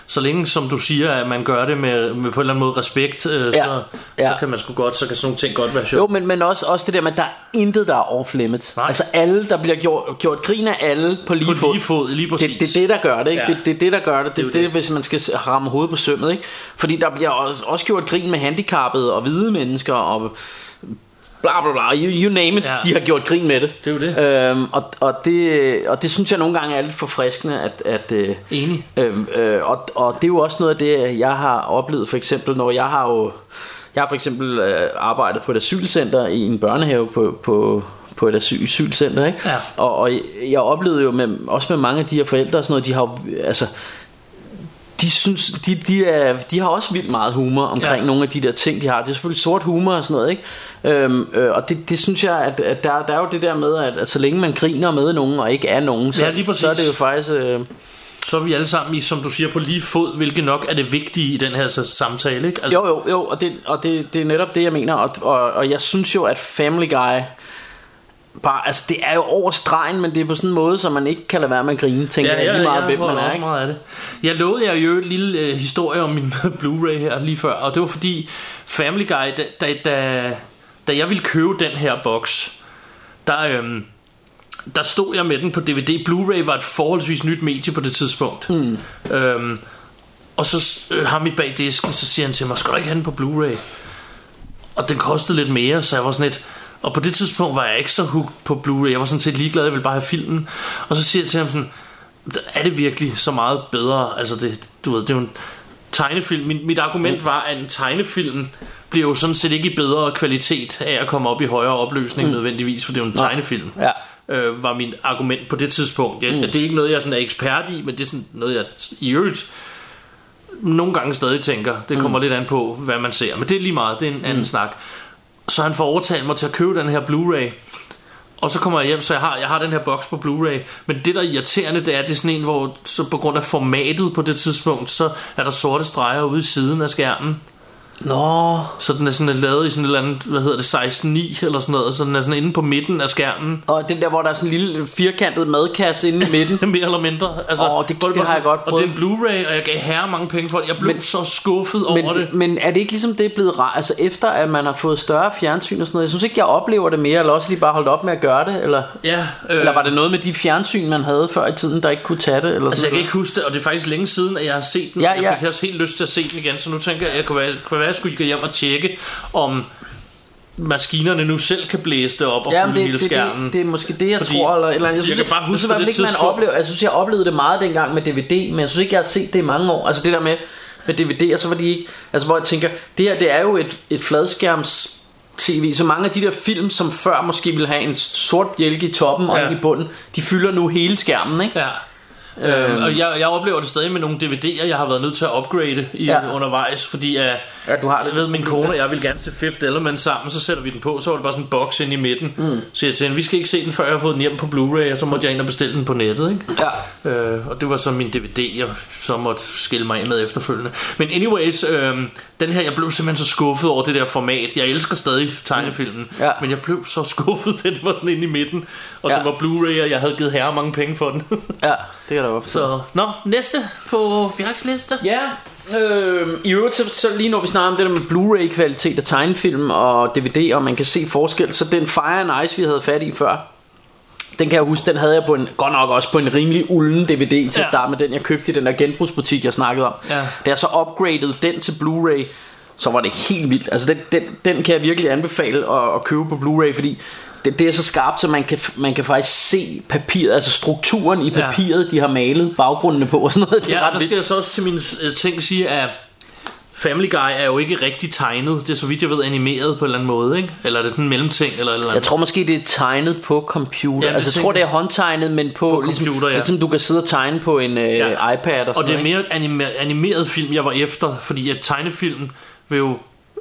Speaker 3: Så længe som du siger, at man gør det med, med på en eller anden måde respekt, øh,
Speaker 4: Ja.
Speaker 3: så,
Speaker 4: Ja.
Speaker 3: så kan man sgu godt, så kan sådan nogle ting godt være
Speaker 4: Jo,
Speaker 3: sjovt.
Speaker 4: men, men også, også det der med, at der er intet, der er off limits.
Speaker 3: Nej.
Speaker 4: Altså alle, der bliver gjort, gjort grin af alle på lige
Speaker 3: På
Speaker 4: fod.
Speaker 3: lige fod, lige præcis.
Speaker 4: Det, det er det, der gør det, ikke?
Speaker 3: Ja.
Speaker 4: Det, det er det, der gør det. Det,
Speaker 3: er
Speaker 4: det,
Speaker 3: jo
Speaker 4: det,
Speaker 3: det.
Speaker 4: hvis man skal ramme hovedet på sømmet, ikke? Fordi der bliver også, også gjort grin med handicappede og hvide mennesker og bla bla bla, you, you name it, ja. De har gjort grin med det.
Speaker 3: Det er jo det.
Speaker 4: Øhm, og, og, det og det synes jeg nogle gange er lidt forfriskende, at... at øh,
Speaker 3: Enig.
Speaker 4: Øhm, øh, og, og det er jo også noget af det, jeg har oplevet, for eksempel, når jeg har jo... Jeg har for eksempel øh, arbejdet på et asylcenter i en børnehave på, på, på et asyl, asylcenter, ikke?
Speaker 3: Ja.
Speaker 4: Og, og jeg oplevede jo med, også med mange af de her forældre og sådan noget, de har altså, de, synes, de, de, er, de har også vildt meget humor omkring ja. Nogle af de der ting, de har. Det er selvfølgelig sort humor og sådan noget, ikke? Øhm, øh, og det, det synes jeg, at, at der, der er jo det der med, at, at så længe man griner med nogen og ikke er nogen, så,
Speaker 3: Ja,
Speaker 4: så er det jo faktisk... Øh,
Speaker 3: Så er vi alle sammen i, som du siger, på lige fod, hvilket nok er det vigtige i den her så- samtale, ikke? Altså,
Speaker 4: Jo, jo, jo, og, det, og det, det er netop det, jeg mener. Og, og, og jeg synes jo, at Family Guy... Bare, altså det er jo over stregen, men det er på sådan en måde, så man ikke kan lade være med at grine, tænker
Speaker 3: Ja,
Speaker 4: jeg,
Speaker 3: ja,
Speaker 4: lige meget,
Speaker 3: jeg
Speaker 4: hvem man er.
Speaker 3: også
Speaker 4: Ikke?
Speaker 3: meget af det. Jeg lovede jer jo et lille øh, historie om min Blu-ray her lige før, og det var fordi Family Guy, da, da, da, da jeg ville købe den her boks, der, øhm, der stod jeg med den på DVD. Blu-ray var et forholdsvis nyt medie på det tidspunkt. Mm. Øhm, og så øh, ham i bag disken, så siger han til mig, skal du ikke have den på Blu-ray? Og den kostede lidt mere, så jeg var sådan lidt... Og på det tidspunkt var jeg ikke så hooked på Blu-ray. Jeg var sådan set ligeglad, jeg ville bare have filmen. Og så siger jeg til ham sådan, er det virkelig så meget bedre? Altså det, du ved, det er jo en tegnefilm. Mit, mit argument var, at en tegnefilm bliver jo sådan set ikke i bedre kvalitet af at komme op i højere opløsning mm. nødvendigvis, for det er jo en tegnefilm.
Speaker 4: Ja.
Speaker 3: Øh, var mit argument på det tidspunkt. Jeg, mm. Det er ikke noget, jeg sådan er ekspert i, men det er sådan noget, jeg i øvrigt nogle gange stadig tænker. Det kommer mm. lidt an på, hvad man ser. Men det er lige meget, det er en anden mm. snak. Så han får overtalt mig til at købe den her Blu-ray. Og så kommer jeg hjem, så jeg har, jeg har den her boks på Blu-ray. Men det der er irriterende, det er, det er sådan en, hvor så på grund af formatet på det tidspunkt, så er der sorte streger ude i siden af skærmen.
Speaker 4: Nå,
Speaker 3: Så den er sådan lavet i sådan et eller andet, hvad hedder det, 16.9 eller sådan noget. Så den er sådan inde på midten af skærmen.
Speaker 4: og den der, hvor der er sådan en lille firkantet madkasse inde i midten.
Speaker 3: Mere eller mindre. Altså,
Speaker 4: Åh, det- det
Speaker 3: var
Speaker 4: har jeg
Speaker 3: sådan-
Speaker 4: godt
Speaker 3: Og det er en Blu-ray, og jeg gav herre mange penge for det. Jeg blev
Speaker 4: Men-
Speaker 3: så skuffet
Speaker 4: Men,
Speaker 3: over det.
Speaker 4: men er det ikke ligesom det er blevet rart Altså efter at man har fået større fjernsyn og sådan noget Jeg synes ikke jeg oplever det mere Eller også lige bare holdt op med at gøre det Eller,
Speaker 3: Ja, øh,
Speaker 4: eller var det noget med de fjernsyn man havde før i tiden Der ikke kunne tage det eller
Speaker 3: Altså, jeg
Speaker 4: sådan
Speaker 3: kan ikke huske det, og det er faktisk længe siden, at jeg har set den.
Speaker 4: Ja,
Speaker 3: Jeg
Speaker 4: ja.
Speaker 3: fik også helt lyst til at se den igen, så nu tænker jeg, at jeg kunne være, kunne være, jeg skulle gå hjem og tjekke, om maskinerne nu selv kan blæse det op og
Speaker 4: Ja,
Speaker 3: fylde
Speaker 4: det,
Speaker 3: hele
Speaker 4: det, det,
Speaker 3: skærmen.
Speaker 4: det, er måske det, jeg
Speaker 3: Fordi
Speaker 4: tror. Eller, eller, jeg, synes,
Speaker 3: kan bare
Speaker 4: jeg,
Speaker 3: huske
Speaker 4: synes
Speaker 3: på
Speaker 4: fald
Speaker 3: det
Speaker 4: ikke, man
Speaker 3: tidspunkt-
Speaker 4: oplever, jeg synes, jeg oplevede det meget dengang med DVD, men jeg synes ikke, jeg har set det i mange år. Altså det der med, med DVD, og så var de ikke... Altså hvor jeg tænker, det her, det er jo et, et fladskærms tv, så mange af de der film, som før måske ville have en sort bjælke i toppen og
Speaker 3: Ja.
Speaker 4: i bunden, de fylder nu hele skærmen, ikke?
Speaker 3: Ja. Øhm, og jeg, jeg oplever det stadig med nogle DVD'er, jeg har været nødt til at upgrade i, Ja. undervejs, fordi uh,
Speaker 4: Ja, du har det.
Speaker 3: jeg ved, min kone og jeg vil gerne se Fifth Element sammen, så sætter vi den på, så var det bare sådan en boks ind i midten. Mm. Så jeg til hende, vi skal ikke se den, før jeg har fået den hjem på Blu-ray, og så måtte jeg ind og bestille den på nettet, ikke?
Speaker 4: Ja.
Speaker 3: Øh, og det var så min DVD, jeg så måtte skille mig af med efterfølgende. Men anyways, øh, den her, jeg blev simpelthen så skuffet over det der format. Jeg elsker stadig tegnefilmen,
Speaker 4: Ja.
Speaker 3: men jeg blev så skuffet, da det var sådan inde i midten. Og
Speaker 4: Ja.
Speaker 3: det var Blu-ray, og jeg havde givet herre mange penge for den.
Speaker 4: Ja, det kan da forstå.
Speaker 3: så, nå, næste på liste.
Speaker 4: Ja, øh, i øvrigt så, så lige når vi snakker om det der med Blu-ray kvalitet af tegnefilm og DVD, og man kan se forskel, så den Fire and Ice, vi havde fat i før, den kan jeg huske, den havde jeg på en, godt nok også på en rimelig ulden DVD til ja. At starte med, den jeg købte i den der genbrugsbutik, jeg snakkede om.
Speaker 3: Ja.
Speaker 4: Da jeg så upgradede den til Blu-ray, så var det helt vildt. Altså den, den, den kan jeg virkelig anbefale at, at købe på Blu-ray, fordi det, det er så skarpt, så man kan, man kan faktisk se papiret, altså strukturen i
Speaker 3: Ja.
Speaker 4: papiret, de har malet baggrundene på og sådan noget. Det
Speaker 3: Ja,
Speaker 4: ret
Speaker 3: der skal jeg så også til min øh, ting sige, at Family Guy er jo ikke rigtig tegnet. Det er så vidt jeg ved animeret på en eller anden måde, ikke? Eller er det sådan en mellemting eller eller
Speaker 4: Jeg tror måske det er tegnet på computer
Speaker 3: Jamen,
Speaker 4: Altså jeg tror det er håndtegnet Men på,
Speaker 3: På
Speaker 4: ligesom,
Speaker 3: computer, ja.
Speaker 4: ligesom du kan sidde og tegne på en øh,
Speaker 3: Ja.
Speaker 4: iPad og,
Speaker 3: Og
Speaker 4: sådan
Speaker 3: det er mere et anima- animeret film, jeg var efter, fordi at tegnefilm vil jo,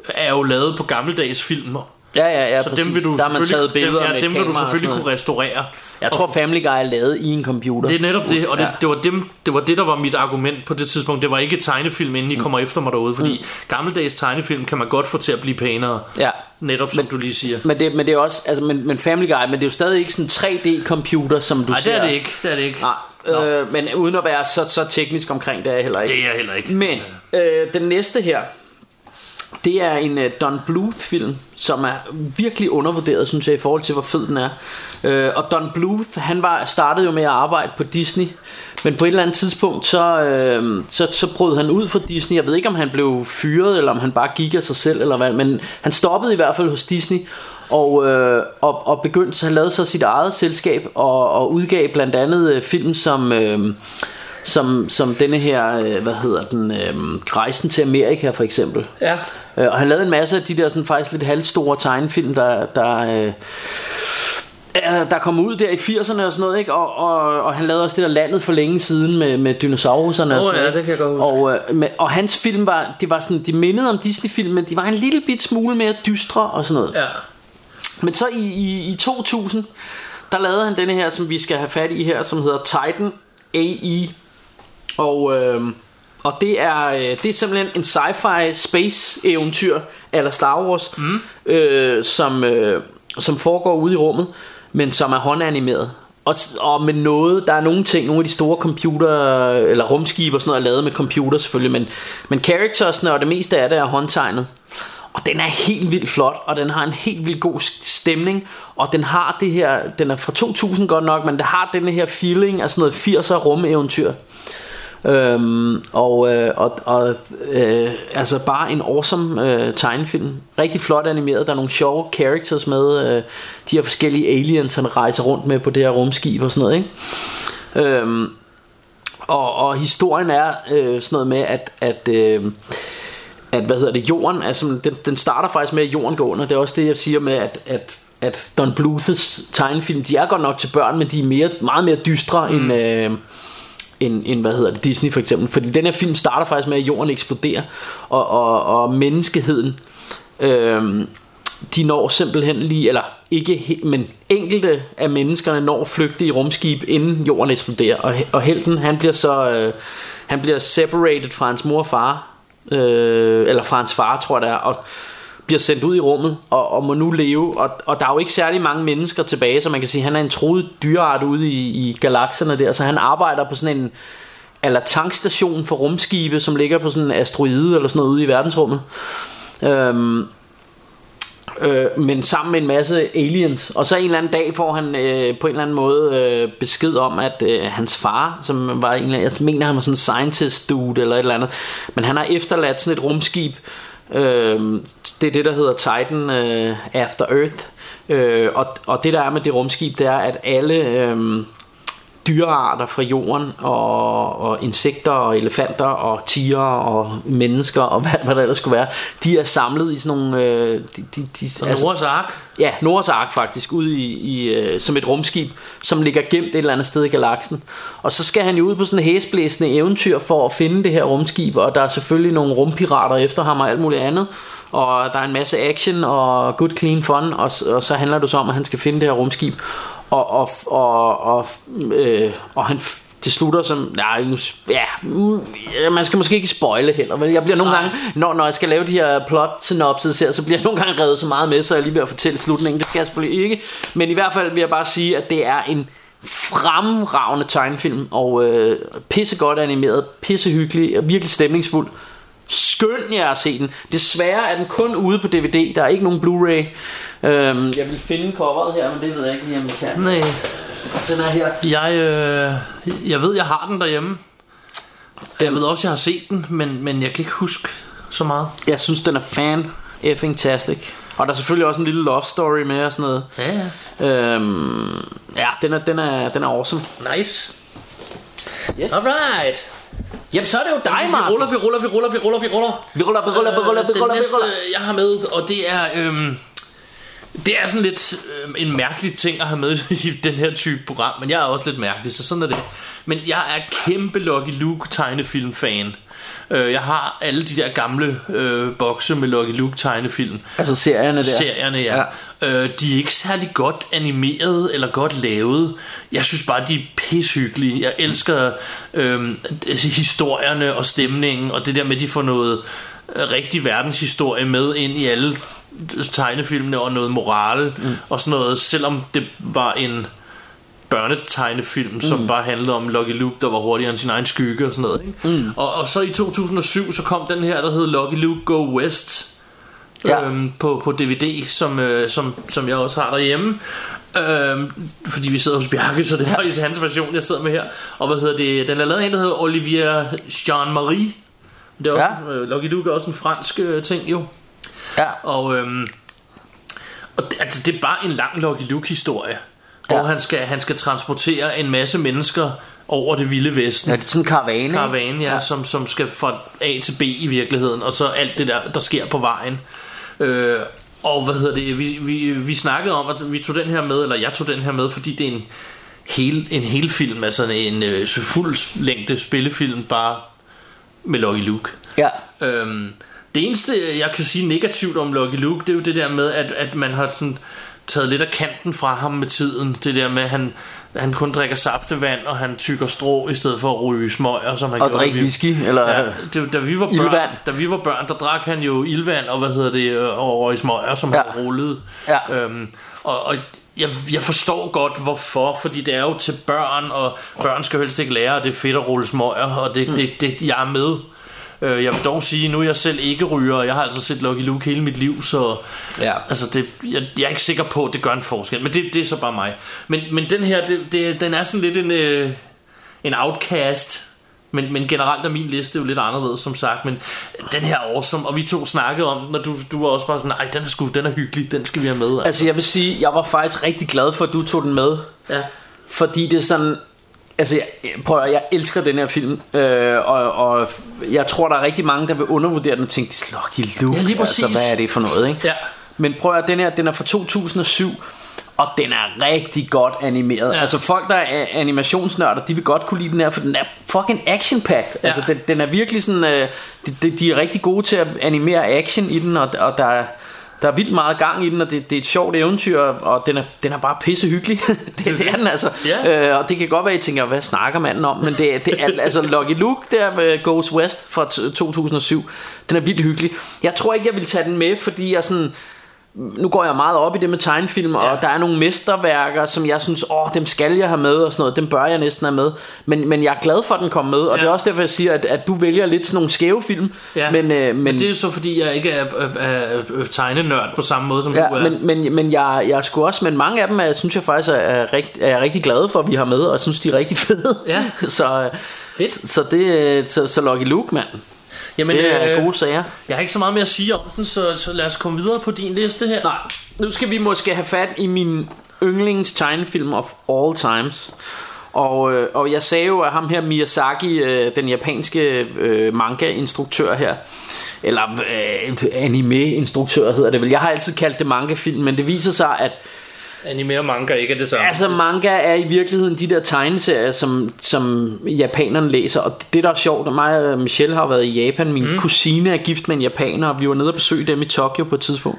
Speaker 3: er jo lavet på gammeldags film.
Speaker 4: Ja ja ja
Speaker 3: så
Speaker 4: præcis.
Speaker 3: dem vil du
Speaker 4: Der man taget billeder
Speaker 3: dem,
Speaker 4: med
Speaker 3: ja, dem vil du selvfølgelig kunne restaurere.
Speaker 4: Jeg tror Family Guy er lavet i en computer
Speaker 3: Det er netop det, og det,
Speaker 4: Ja.
Speaker 3: det, var dem, det var det, der var mit argument på det tidspunkt. Det var ikke tegnefilm, inden I kommer efter mig derude, fordi
Speaker 4: Mm.
Speaker 3: gammeldags tegnefilm kan man godt få til at blive pænere.
Speaker 4: Ja
Speaker 3: Netop som du lige siger.
Speaker 4: men det, men det er også altså, men, men Family Guy Men det er jo stadig ikke sådan 3D computer Som du
Speaker 3: Nej,
Speaker 4: ser
Speaker 3: det er det ikke. Det er det ikke.
Speaker 4: Nej, øh, men uden at være så, så teknisk omkring det er jeg heller ikke
Speaker 3: Det er jeg heller ikke.
Speaker 4: Men øh, den næste her det er en uh, Don Bluth film Som er virkelig undervurderet Synes jeg i forhold til hvor fed den er Uh, Og Don Bluth han var, startede jo med at arbejde på Disney Men på et eller andet tidspunkt Så, øh, så, så brød han ud fra Disney Jeg ved ikke om han blev fyret Eller om han bare gik af sig selv eller hvad, Men han stoppede i hvert fald hos Disney og, øh, og, og begyndte så han lavede så sit eget selskab og, og udgav blandt andet øh, film som øh, som, som denne her, øh, hvad hedder den, øh, Rejsen til Amerika for eksempel.
Speaker 3: Ja.
Speaker 4: Øh, og han lavede en masse af de der sådan, faktisk lidt halvstore tegnefilm, der, der, øh, er- der kom ud der i 80'erne og sådan noget, ikke? Og, og, og han lavede også det der landet for længe siden med, med dinosauruserne og
Speaker 3: Åh,
Speaker 4: sådan
Speaker 3: ja,
Speaker 4: noget.
Speaker 3: det kan jeg godt huske.
Speaker 4: Og, øh, med, og hans film var, det var sådan, de mindede om Disney-film, men de var en lille bit smule mere dystre og sådan noget.
Speaker 3: Ja.
Speaker 4: Men så i, i, i 2000, der lavede han denne her, som vi skal have fat i her, som hedder Titan AE. Og, øh, og det, er, øh, det er simpelthen en sci-fi space eventyr eller Star Wars, mm. øh, som, øh, som foregår ude i rummet, men som er håndanimeret. Og, og med noget, der er nogle ting, nogle af de store computer, eller rumskibe og sådan noget, er lavet med computer selvfølgelig, men, men charactersne og det meste af det er håndtegnet. Og den er helt vildt flot, og den har en helt vildt god stemning, og den har det her, den er fra 2000 godt nok, men det har den her feeling af sådan noget 80'er rumeventyr. Øhm, og øh, og, og øh, altså bare en awesome øh, tegnefilm Rigtig flot animeret Der er nogle sjove characters med øh, De her forskellige aliens Han rejser rundt med på det her rumskib og sådan noget ikke? Øhm, og, og historien er øh, sådan noget med At, at øh, at hvad hedder det, jorden, altså den, den starter faktisk med, at jorden går under. Det er også det, jeg siger med, at, at, at Don Bluths tegnefilm, de er godt nok til børn, men de er mere, meget mere dystre mm. end, øh, end, end, hvad hedder det, Disney for eksempel. Fordi den her film starter faktisk med, at jorden eksploderer, og, og, og menneskeheden, øh, de når simpelthen lige, eller ikke, men enkelte af menneskerne når at flygte i rumskib, inden jorden eksploderer. Og, og helten, han bliver så, øh, han bliver separated fra hans mor og far, øh, eller fra hans far, tror jeg det er, og bliver sendt ud i rummet og, og må nu leve. Og, og der er jo ikke særlig mange mennesker tilbage så man kan sige han er en troet dyreart ude i, i galakserne der. Så han arbejder på sådan en eller tankstation for rumskibe som ligger på sådan en asteroide eller sådan noget ude i verdensrummet. Øhm, øh, men sammen med en masse aliens. Og så en eller anden dag får han øh, på en eller anden måde øh, besked om at øh, hans far som var en eller anden, jeg mener han var sådan en scientist dude eller et eller andet. Men han har efterladt sådan et rumskib øh, Øh, det er det der hedder Titan øh, After Earth. Øh, og, og det der er med det rumskib det er at alle øh, dyrearter fra jorden og, og insekter og elefanter og tiger og mennesker og hvad, hvad der ellers skulle være de er samlet i sådan nogle øh, de, de, de,
Speaker 3: Altså, Noahs ark.
Speaker 4: Ja, Noahs Ark faktisk, ude i, i øh, som et rumskib, som ligger gemt et eller andet sted i galaksen. Og så skal han jo ud på sådan en hæsblæsende eventyr for at finde det her rumskib, og der er selvfølgelig nogle rumpirater efter ham og alt muligt andet. Og der er en masse action og good clean fun, og, og så handler det så om, at han skal finde det her rumskib. Og, og, og, og, øh, og han det slutter som nej, nu, ja, mm, man skal måske ikke spoile heller men jeg bliver nogle
Speaker 3: Nej.
Speaker 4: gange når, når jeg skal lave de her plot synopses her så bliver jeg nogle gange revet så meget med så jeg lige ved at fortælle slutningen. Det skal jeg selvfølgelig ikke. Men i hvert fald vil jeg bare sige at det er en fremragende tegnefilm og øh, pissegodt animeret pissehyggelig og virkelig stemningsfuld. Skøn jer at se den. Desværre er den kun ude på DVD Der er ikke nogen Blu-ray øhm, Jeg vil finde coveret her Men det ved jeg ikke lige om jeg kan
Speaker 3: Nej.
Speaker 4: Den er her
Speaker 3: Jeg, øh, jeg ved, jeg har den derhjemme. Jeg ved også, jeg har set den, men, men jeg kan ikke huske så meget.
Speaker 4: Jeg synes, den er fan effing tastic. Og der er selvfølgelig også en lille love story med og sådan noget.
Speaker 3: Ja, ja.
Speaker 4: Øhm, ja, den er, den, er, den er awesome.
Speaker 3: Nice.
Speaker 4: Yes.
Speaker 3: Alright.
Speaker 4: Jamen, så er det jo dig,
Speaker 3: Vi
Speaker 4: Martin.
Speaker 3: ruller, vi ruller, vi ruller, vi ruller, vi ruller.
Speaker 4: Vi ruller, vi ruller, vi ruller, vi
Speaker 3: Øh,
Speaker 4: ruller,
Speaker 3: Den
Speaker 4: vi ruller.
Speaker 3: næste, jeg har med, og det er... Øhm, det er sådan lidt øhm, en mærkelig ting at have med i den her type program, men jeg er også lidt mærkelig, så sådan er det. Men jeg er kæmpe Lucky Luke tegnefilm-fan. Øh, jeg har alle de der gamle øh, bokse med Lucky Luke tegnefilm.
Speaker 4: Altså serierne der.
Speaker 3: Serierne, ja. ja. Øh, de er ikke særlig godt animeret eller godt lavet. Jeg synes bare, de er pishyggelige. Jeg elsker øh, historierne og stemningen, og det der med, at de får noget øh, rigtig verdenshistorie med ind i alle tegnefilmene, og noget moral mm. og sådan noget, selvom det var en børnetegnefilm, som
Speaker 4: Mm.
Speaker 3: bare handlede om Lucky Luke, der var hurtigere end sin egen skygge og sådan noget. Ikke? Mm. Og, og så i 2007, så kom den her, der hed Lucky Luke Go West,
Speaker 4: Ja.
Speaker 3: øhm, på, på DVD, som, øh, som, som jeg også har derhjemme. Øhm, fordi vi sidder hos Bjarke, så det er faktisk hans version, jeg sidder med her. Og hvad hedder det? Den er lavet af en, der hedder Olivier Jean-Marie. Det er også,
Speaker 4: Ja.
Speaker 3: øh, Lucky Luke er også en fransk øh, ting, jo.
Speaker 4: Ja.
Speaker 3: Og, øhm, og det, altså, det er bare en lang Lucky Luke historie. Hvor
Speaker 4: Ja.
Speaker 3: han, skal, han skal transportere en masse mennesker over det vilde vesten
Speaker 4: Ja, det er sådan en karavane.
Speaker 3: karavane, ja, ja. Som, som skal fra A til B i virkeligheden, og så alt det der, der sker på vejen. Øh, og hvad hedder det, vi, vi, vi snakkede om, at vi tog den her med, eller jeg tog den her med, fordi det er en hel, en hel film, altså en øh, fuld længde spillefilm, bare med Lucky Luke.
Speaker 4: Ja.
Speaker 3: Øhm, det eneste, jeg kan sige negativt om Lucky Luke, det er jo det der med, at, at man har sådan taget lidt af kanten fra ham med tiden. Det der med, at han, han kun drikker saftevand, og han tykker strå, i stedet for at ryge smøger, som han
Speaker 4: Og drikke whisky, eller...
Speaker 3: Ja, det, da, vi var børn,
Speaker 4: Ildvand.
Speaker 3: da vi var børn, der drak han jo ildvand og hvad hedder det, øh, og røg smøger, som
Speaker 4: Ja.
Speaker 3: han rullede.
Speaker 4: Ja.
Speaker 3: Øhm, og, og jeg, jeg forstår godt hvorfor, fordi det er jo til børn, og børn skal helst ikke lære, at det er fedt at rulle smøger, og det, mm. det, det, jeg er med. Øh, Jeg vil dog sige, nu er jeg selv ikke ryger, og jeg har altså set Lucky Luke hele mit liv, så
Speaker 4: Ja.
Speaker 3: altså det, jeg, jeg er ikke sikker på, at det gør en forskel, men det, det er så bare mig. Men, men den her, det, det, den er sådan lidt en, øh, en outcast, men, men generelt er min liste jo lidt anderledes, som sagt. Men den her er awesome, og vi to snakkede om den, når du, du var også bare sådan, nej, den er, sgu, den er hyggelig, den skal vi have med. Altså.
Speaker 4: Altså jeg vil sige, jeg var faktisk rigtig glad for, at du tog den med.
Speaker 3: Ja.
Speaker 4: Fordi det er sådan Altså jeg, prøv at, jeg elsker den her film øh, og, og jeg tror der er rigtig mange der vil undervurdere den Og tænke Lucky Luke
Speaker 3: Ja, lige
Speaker 4: altså. Hvad er det for noget ikke?
Speaker 3: Ja.
Speaker 4: Men prøv at, den her den er fra 2007 Og den er rigtig godt animeret
Speaker 3: Ja.
Speaker 4: Altså folk der er animationsnørder De vil godt kunne lide den her For den er fucking action packed
Speaker 3: Ja.
Speaker 4: Altså den, den er virkelig sådan øh, de, de, de er rigtig gode til at animere action i den Og, og der er der er vildt meget gang i den, og det, det er et sjovt eventyr, og den er, den er bare pisse hyggelig. det, det er den altså.
Speaker 3: Ja.
Speaker 4: Øh, og det kan godt være, at I tænker, hvad snakker manden om? Men det, det er altså Lucky Luke der med Goes West fra t- 2007. Den er vildt hyggelig. Jeg tror ikke, jeg vil tage den med, fordi jeg sådan... Nu går jeg meget op i det med tegnefilm, og der er nogle mesterværker, som jeg synes, åh, dem skal jeg have med, og sådan noget. Dem bør jeg næsten have med. Men, men jeg er glad for, at den kom med, og
Speaker 3: Ja.
Speaker 4: det er også derfor, jeg siger, at, at du vælger lidt sådan nogle skæve film.
Speaker 3: Ja.
Speaker 4: Men, øh, men,
Speaker 3: Men det er jo så fordi jeg ikke er, er, er, er tegnenørd på samme måde som
Speaker 4: Ja,
Speaker 3: du er
Speaker 4: men, men, men jeg, jeg sgu også, men mange af dem er, synes jeg faktisk er, er, rigt, er jeg rigtig glad for, at vi har med, og synes, de er rigtig fede.
Speaker 3: Ja.
Speaker 4: så,
Speaker 3: Fedt.
Speaker 4: så det så, så Lucky Luke, mand.
Speaker 3: Jamen,
Speaker 4: Det er
Speaker 3: øh,
Speaker 4: gode sager.
Speaker 3: Jeg har ikke så meget mere at sige om den Så, så lad os komme videre på din liste her
Speaker 4: Nej, nu skal vi måske have fat i min yndlings tegnefilm of all times. Og, øh, og jeg sagde jo, at ham her Miyazaki, øh, den japanske øh, manga-instruktør her, eller øh, anime-instruktør hedder det vel. Jeg har altid kaldt det manga-film, men det viser sig, at
Speaker 3: Anime og manga ikke er det samme.
Speaker 4: Altså manga er i virkeligheden de der tegneserier Som, som japanerne læser. Og det der er sjovt Mig og Michelle har været i Japan. Min mm. kusine er gift med en japaner Og vi var nede og besøge dem i Tokyo på et tidspunkt.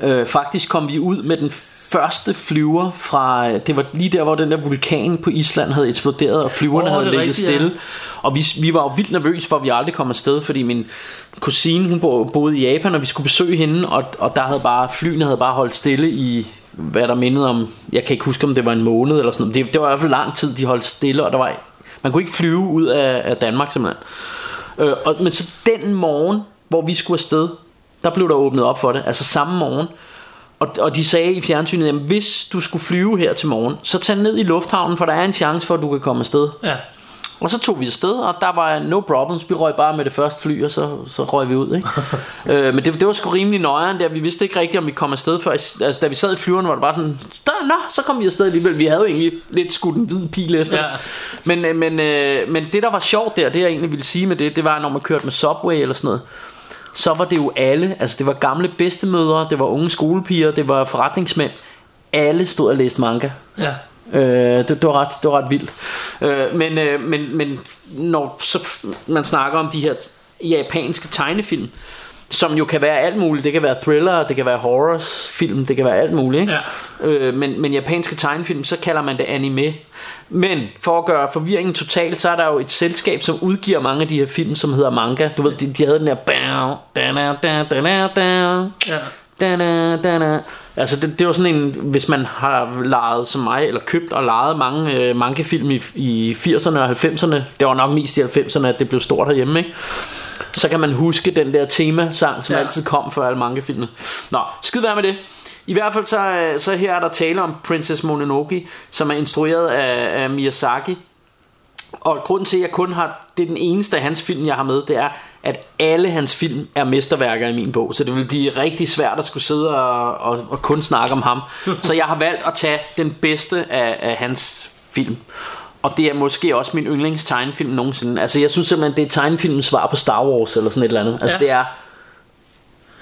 Speaker 4: Øh, Faktisk kom vi ud med den første flyver fra Det var lige der hvor den der vulkan på Island Havde eksploderet Og flyverne
Speaker 3: Åh,
Speaker 4: havde ligget
Speaker 3: rigtigt, ja.
Speaker 4: stille. Og vi, vi var jo vildt nervøse for at vi aldrig kom afsted Fordi min kusine hun boede i Japan Og vi skulle besøge hende Og, og der havde bare flyene havde bare holdt stille i Hvad der mindede om Jeg kan ikke huske om det var en måned eller sådan noget Det, det var i hvert fald lang tid de holdt stille Og der var, man kunne ikke flyve ud af, af Danmark simpelthen øh, og, Men så den morgen Hvor vi skulle afsted Der blev der åbnet op for det Altså samme morgen og, og de sagde i fjernsynet, at hvis du skulle flyve her til morgen, så tag ned i lufthavnen, for der er en chance for, at du kan komme afsted.
Speaker 3: Ja,
Speaker 4: og så tog vi afsted, og der var no problems. Vi røg bare med det første fly, og så, så røg vi ud. Ikke? øh, men det, det var sgu rimelig nøjeren der. Vi vidste ikke rigtigt, om vi kom afsted før. Altså, da vi sad i flyveren, var det bare sådan, der, nå, så kom vi afsted alligevel. Vi havde egentlig lidt skudt en hvid pil efter.
Speaker 3: Ja.
Speaker 4: Men, øh, men, øh, men det, der var sjovt der, det jeg egentlig ville sige med det, det var, når man kørte med Subway eller sådan noget, så var det jo alle, altså det var gamle bedstemødre, det var unge skolepiger, det var forretningsmænd. Alle stod og læste manga.
Speaker 3: Ja.
Speaker 4: Øh, det, det, var ret, det var ret vildt. Øh, men, øh, men, men når så man snakker om de her japanske tegnefilm, som jo kan være alt muligt. Det kan være thriller, det kan være horrorfilm, det kan være alt muligt. Ikke?
Speaker 3: Ja.
Speaker 4: Øh, men, men japanske tegnefilm, så kalder man det anime. Men for at gøre forvirringen total, så er der jo et selskab, som udgiver mange af de her film, som hedder manga. Du ved, de, de havde den der...
Speaker 3: Ja.
Speaker 4: Da-da, da-da. Altså det, det var sådan en Hvis man har lejet som mig Eller købt og lejet mange øh, mangafilm i, i 80'erne og 90'erne Det var nok mest i 90'erne At det blev stort herhjemme ikke? Så kan man huske den der temasang Som
Speaker 3: Ja.
Speaker 4: altid kom for alle mangafilmene Nå, skid være med det i hvert fald så, øh, så her er der tale om Princess Mononoke Som er instrueret af, af Miyazaki og grunden til at jeg kun har Det er den eneste af hans film jeg har med Det er at alle hans film er mesterværker i min bog. Så det vil blive rigtig svært at skulle sidde og, og, og kun snakke om ham. Så jeg har valgt at tage den bedste af, af hans film. Og det er måske også min yndlings tegnefilm nogensinde. Altså jeg synes simpelthen det er tegnefilmens svar på Star Wars Eller sådan et eller andet. Altså
Speaker 3: Ja.
Speaker 4: det er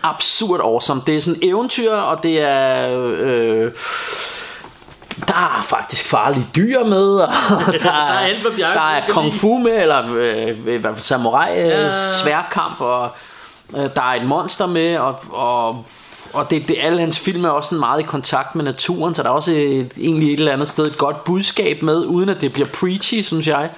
Speaker 4: absurd awesome. Det er sådan eventyr Og det er øh, der er faktisk farlige dyr med, og der,
Speaker 3: der er hvad Bjarke
Speaker 4: der er kung fu med, eller øh, i hvert fald samurai
Speaker 3: Ja.
Speaker 4: ja. sværkamp, og øh, der er et monster med, og, og, og det, det, alle hans film er også sådan meget i kontakt med naturen, så der er også et, egentlig et eller andet sted et godt budskab med, uden at det bliver preachy, synes jeg.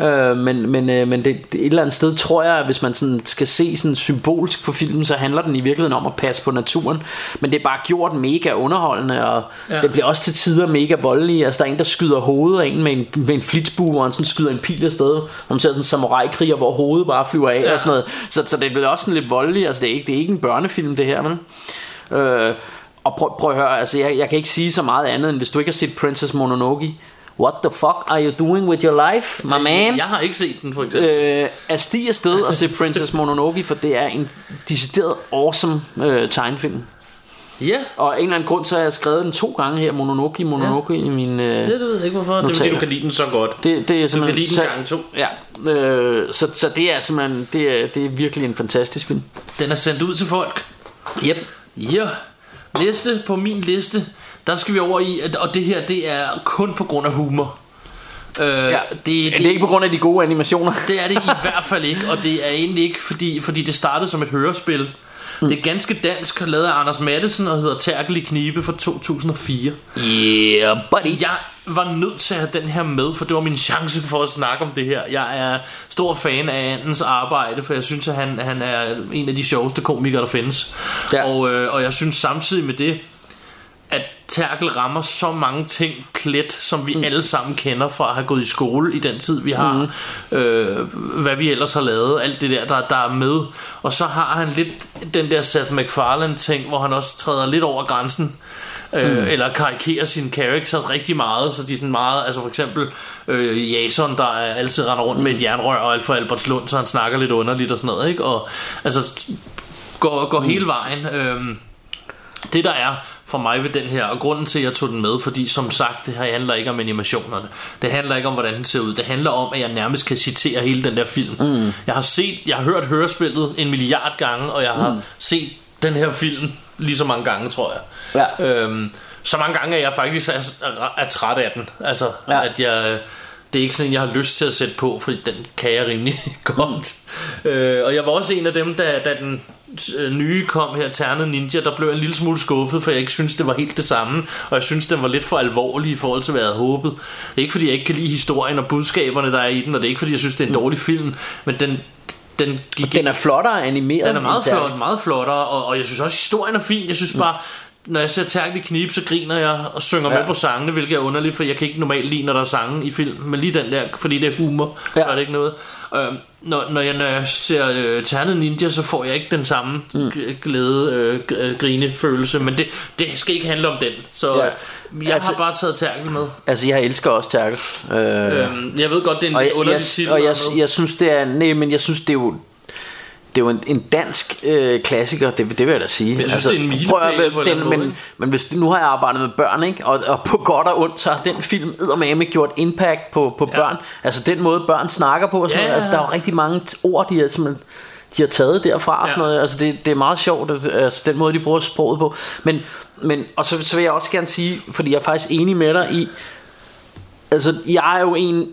Speaker 4: Øh, men men, øh, men det, det, et eller andet sted tror jeg, at hvis man sådan skal se sådan symbolsk på filmen, så handler den i virkeligheden om at passe på naturen. Men det er bare gjort mega underholdende, og
Speaker 3: Ja.
Speaker 4: det bliver også til tider mega voldelig. Altså der er en, der skyder hovedet af en med en, med en flitsbue, hvor han sådan skyder en pil afsted. Og man ser sådan en samurai-kriger, hvor hovedet bare flyver af
Speaker 3: Ja.
Speaker 4: og sådan noget. Så, så det bliver også sådan lidt voldeligt. Altså det er ikke, det er ikke en børnefilm det her, vel? Øh, og prøv, prøv at høre, altså jeg, jeg kan ikke sige så meget andet, end hvis du ikke har set Princess Mononoke, what the fuck are you doing with your life, my man?
Speaker 3: Jeg har ikke set den, for eksempel.
Speaker 4: Øh, at stige afsted og se Princess Mononoke, for det er en decideret awesome øh, tegnefilm.
Speaker 3: Ja,
Speaker 4: Og af en eller anden grund, så har jeg skrevet den to gange her, Mononoke, Mononoke, ja. i min... Øh,
Speaker 3: det ved jeg ikke hvorfor. Det er fordi,
Speaker 4: Notater.
Speaker 3: du kan lide den så godt.
Speaker 4: det, det er
Speaker 3: Du kan
Speaker 4: simpelthen...
Speaker 3: lide den gang to.
Speaker 4: Ja, øh, så, så det er simpelthen... Det er, det er virkelig en fantastisk film.
Speaker 3: Den er sendt ud til folk.
Speaker 4: Yep.
Speaker 3: Ja, næste på min liste, der skal vi over i, og det her, det er kun på grund af humor. Øh,
Speaker 4: Ja.
Speaker 3: det,
Speaker 4: Det, det er ikke på grund af de gode animationer.
Speaker 3: Det er det i hvert fald ikke, og det er egentlig ikke, fordi, fordi det startede som et hørespil. Mm. Det er ganske dansk, lavet af Anders Mattesen og hedder Terkel i Knibe fra 2004.
Speaker 4: Yeah, buddy.
Speaker 3: Jeg var nødt til at have den her med, for det var min chance for at snakke om det her. Jeg er stor fan af Andens arbejde, for jeg synes, at han, han er en af de sjoveste komikere, der findes.
Speaker 4: Ja.
Speaker 3: Og, øh, og jeg synes samtidig med det, at Terkel rammer så mange ting plet, som vi mm. alle sammen kender fra at have gået i skole i den tid, vi har. Mm. Øh, hvad vi ellers har lavet, alt det der, der, der er med. Og så har han lidt den der Seth MacFarlane ting, hvor han også træder lidt over grænsen. Øh, mm. Eller karikerer sine characters rigtig meget Så de er sådan meget Altså for eksempel øh, Jason der er altid render rundt med et jernrør Og alt for Albertslund Så han snakker lidt underligt og sådan noget ikke? Og altså Går, går mm. hele vejen øhm, det der er for mig ved den her, og grunden til at jeg tog den med, fordi som sagt, det her handler ikke om animationerne. Det handler ikke om, hvordan den ser ud. Det handler om, at jeg nærmest kan citere hele den der film. Mm. Jeg har set, jeg har hørt hørespillet en milliard gange, og jeg har mm. set den her film lige så mange gange, tror jeg.
Speaker 4: Ja.
Speaker 3: Øhm, så mange gange, at jeg faktisk er, er, er træt af den. Altså, ja. At jeg... Det er ikke sådan, jeg har lyst til at sætte på, fordi den kan jeg rimelig godt. Øh, og jeg var også en af dem, da, da den øh, nye kom her, Ternet Ninja, der blev jeg en lille smule skuffet, for jeg ikke synes, det var helt det samme. Og jeg synes, den var lidt for alvorlig i forhold til, hvad jeg havde håbet. Det er ikke, fordi jeg ikke kan lide historien og budskaberne, der er i den, og det er ikke, fordi jeg synes, det er en dårlig film, men den, den gik
Speaker 4: Den er flottere animeret.
Speaker 3: den er meget flot, meget flottere, og, og jeg synes også, historien er fin. Jeg synes bare, når jeg ser Terkel i knib, så griner jeg og synger ja. Med på sangene, hvilket er underligt, for jeg kan ikke normalt lide, når der er sange i film, men lige den der, fordi det er humor, ja. Gør det ikke noget. Øhm, når, når, jeg, når jeg ser øh, Ternet Ninja, så får jeg ikke den samme mm. glæde, øh, øh, grinefølelse, men det, det skal ikke handle om den, så
Speaker 4: Ja.
Speaker 3: jeg
Speaker 4: Altså-
Speaker 3: har bare taget Terkel med.
Speaker 4: Altså, jeg elsker også Terkel. Øh,
Speaker 3: Øhm, jeg ved godt, det er en
Speaker 4: jeg,
Speaker 3: underlig
Speaker 4: jeg,
Speaker 3: titel.
Speaker 4: og jeg,
Speaker 3: og noget.
Speaker 4: jeg synes det er nej, men jeg synes det er jo det er jo en, en dansk øh, klassiker, det, det vil jeg da sige.
Speaker 3: jeg synes, det er en milepæl på
Speaker 4: den,
Speaker 3: måde,
Speaker 4: men, men hvis nu har jeg arbejdet med børn, ikke? Og, og på godt og ondt, så har den film eddermame gjort impact på, på
Speaker 3: Ja.
Speaker 4: børn. Altså den måde børn snakker på og sådan
Speaker 3: Ja,
Speaker 4: noget. Altså der er jo rigtig mange ord, de har simpelthen de har taget derfra og sådan
Speaker 3: Ja.
Speaker 4: noget. Altså det, det er meget sjovt, at, altså den måde de bruger sproget på. Men, men og så, så vil jeg også gerne sige, fordi jeg er faktisk enig med dig i, altså jeg er jo en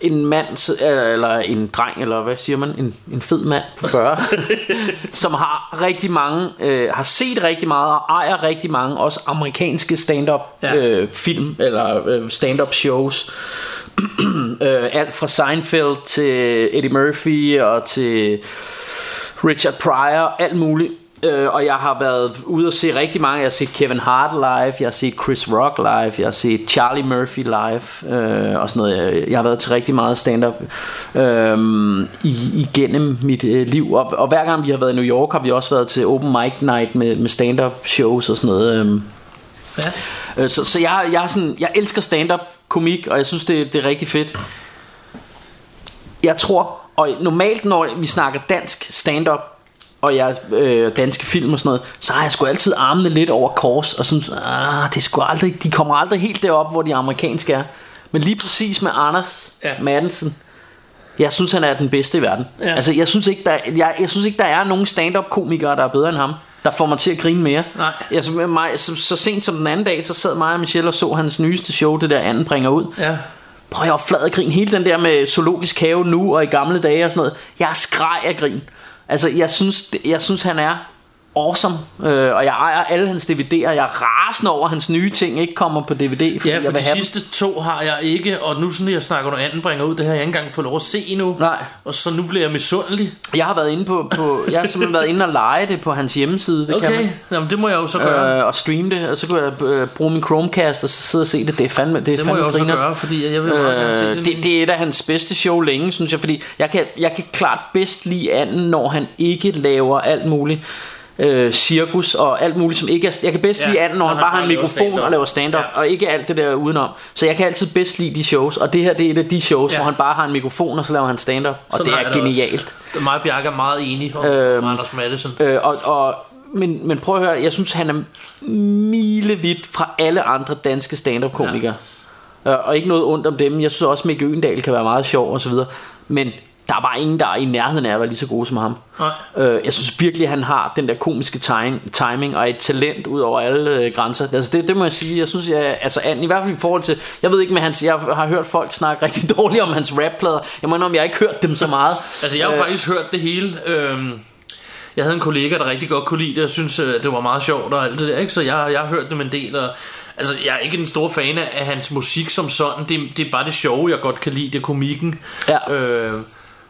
Speaker 4: en mand s- eller en dreng eller hvad siger man en, en fed mand på 40 som har rigtig mange øh, har set rigtig meget og ejer rigtig mange også amerikanske stand-up
Speaker 3: Ja.
Speaker 4: øh, film eller øh, stand-up shows øh, alt fra Seinfeld til Eddie Murphy og til Richard Pryor, alt muligt. Øh, og jeg har været ude og se rigtig mange. Jeg har set Kevin Hart live, jeg har set Chris Rock live, jeg har set Charlie Murphy live øh, og sådan noget. Jeg, har været til rigtig meget stand-up øh, i, igennem mit øh, liv. Og, og hver gang vi har været i New York, har vi også været til open mic night med, med stand-up shows og sådan noget. Øh.
Speaker 3: Ja.
Speaker 4: Øh, Så, så jeg, jeg, er sådan, jeg elsker stand-up komik, og jeg synes, det, det er rigtig fedt. Jeg tror, og normalt når vi snakker dansk stand-up, og jeg øh, danske film og sådan noget, så har jeg sgu altid armene lidt over kors, og sådan, ah, det er sgu aldrig, de kommer aldrig helt derop, hvor de amerikanske er. Men lige præcis med Anders
Speaker 3: Ja.
Speaker 4: Madsen, jeg synes, han er den bedste i verden.
Speaker 3: Ja.
Speaker 4: Altså, jeg synes, ikke, der, jeg, jeg synes ikke, der er nogen stand-up komikere, der er bedre end ham. Der får mig til at grine mere.
Speaker 3: Nej.
Speaker 4: Altså, mig, så, så sent som den anden dag, så sad mig og Michelle og så hans nyeste show, det der anden bringer ud.
Speaker 3: Ja.
Speaker 4: Prøv jeg var flad grin. Hele den der med zoologisk have nu og i gamle dage og sådan noget. Jeg skreg af grin. Altså, jeg synes, jeg synes han er awesome. Øh, og jeg ejer alle hans DVD'er. Jeg er rasende over, at hans nye ting ikke kommer på DVD. Fordi
Speaker 3: Ja,
Speaker 4: jeg
Speaker 3: for
Speaker 4: vil
Speaker 3: de
Speaker 4: have dem.
Speaker 3: sidste to har jeg ikke, og nu sådan jeg snakker, når anden bringer ud, det har jeg ikke engang fået lov at se endnu.
Speaker 4: Nej.
Speaker 3: Og så nu bliver jeg misundelig.
Speaker 4: Jeg har været inde på, på jeg har simpelthen været inde og lege det på hans hjemmeside. Det kan
Speaker 3: Okay,
Speaker 4: man.
Speaker 3: Jamen, det må jeg jo så gøre.
Speaker 4: Øh, og streame det, og så kunne jeg øh, bruge min Chromecast og så sidde og se det. Det er fandme, det er
Speaker 3: det må
Speaker 4: fandme
Speaker 3: jeg jo så
Speaker 4: grineren.
Speaker 3: gøre, fordi jeg vil meget gerne se
Speaker 4: Øh,
Speaker 3: det.
Speaker 4: det, det er et af hans bedste show længe, synes jeg, fordi jeg kan, jeg kan klart bedst lide anden, når han ikke laver alt muligt øh, cirkus og alt muligt, som ikke er... Jeg kan bedst
Speaker 3: Ja,
Speaker 4: lide anden, når han bare har en mikrofon og laver stand-up,
Speaker 3: Ja.
Speaker 4: og ikke alt det der udenom. Så jeg kan altid bedst lide de shows, og det her det er et af de shows,
Speaker 3: Ja.
Speaker 4: hvor han bare har en mikrofon, og så laver han stand-up, og
Speaker 3: Sådan
Speaker 4: det er
Speaker 3: jeg det
Speaker 4: genialt.
Speaker 3: Også. Mig og Bjarke er meget enige om, øhm, Anders Madsen.
Speaker 4: Øh, og, og, men, men prøv at høre, jeg synes, han er milevidt fra alle andre danske stand-up-komikere. Ja. Og ikke noget ondt om dem. Jeg synes også, Mikke Øgendal kan være meget sjov og så videre. Men der er bare ingen, der er i nærheden af at være lige så gode som ham.
Speaker 3: Nej.
Speaker 4: Øh, jeg synes virkelig, han har den der komiske time, timing og et talent ud over alle øh, grænser. Altså det, det må jeg sige. Jeg synes, jeg, altså i hvert fald i forhold til, jeg ved ikke med hans, jeg har hørt folk snakke rigtig dårligt om hans rapplader. Jeg må om jeg har ikke hørt dem så meget.
Speaker 3: Altså, jeg har
Speaker 4: Øh,
Speaker 3: faktisk hørt det hele. Øhm, jeg havde en kollega, der rigtig godt kunne lide det, og synes, øh, det var meget sjovt og alt det der, ikke? Så jeg, jeg har hørt dem en del, og altså, jeg er ikke en stor fan af, af hans musik som sådan. Det, det er bare det sjove, jeg godt kan lide, det er komikken.
Speaker 4: Ja.
Speaker 3: Øh,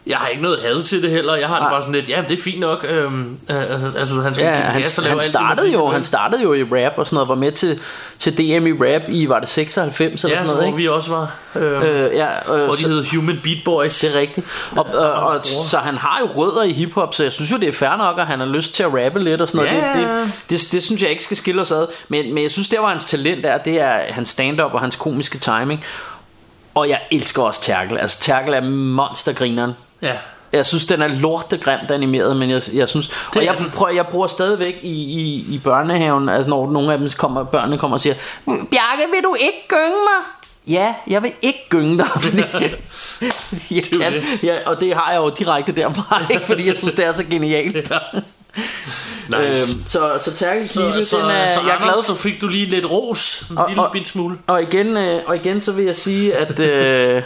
Speaker 3: jeg har ikke noget had til det heller. Jeg har det bare sådan lidt, ja, det er fint nok. Øhm, øh, altså, han skal
Speaker 4: Ja, han,
Speaker 3: gas og
Speaker 4: han,
Speaker 3: det
Speaker 4: startede jo, han startede jo i rap og sådan noget, var med til, til DM i rap i, var det 96 eller
Speaker 3: Ja,
Speaker 4: sådan noget,
Speaker 3: hvor
Speaker 4: ikke?
Speaker 3: vi også var. Øh,
Speaker 4: Øh, ja, øh,
Speaker 3: hvor de
Speaker 4: så,
Speaker 3: hed Human Beat Boys.
Speaker 4: det er rigtigt. Og, og, og,
Speaker 3: bror.
Speaker 4: så han har jo rødder i hiphop, så jeg synes jo, det er fair nok, at han har lyst til at rappe lidt og sådan noget.
Speaker 3: Ja.
Speaker 4: Det, det, det, det, synes jeg ikke skal skille os ad. Men, men jeg synes, der var hans talent er, det er hans stand-up og hans komiske timing. Og jeg elsker også Terkel. Altså, Terkel er monstergrineren.
Speaker 3: Ja.
Speaker 4: Jeg synes, den er lortegrimt animeret, men jeg, jeg synes...
Speaker 3: Det
Speaker 4: og jeg, prøver, jeg bruger stadigvæk i, i, i børnehaven, altså når nogle af dem kommer, børnene kommer og siger, Bjarke, vil du ikke gynge mig? Ja, jeg vil ikke gynge dig, fordi, jeg kan, ja, og det har jeg jo direkte derfra, ikke? fordi jeg synes, det er så genialt.
Speaker 3: Nice.
Speaker 4: Øhm, så så Terkel
Speaker 3: så,
Speaker 4: Knibe,
Speaker 3: så,
Speaker 4: den er,
Speaker 3: så
Speaker 4: jeg er glad for.
Speaker 3: så fik du lige lidt ros. En
Speaker 4: Og-
Speaker 3: lille
Speaker 4: og-
Speaker 3: bit smule.
Speaker 4: Og igen, øh, og igen så vil jeg sige, at... Øh,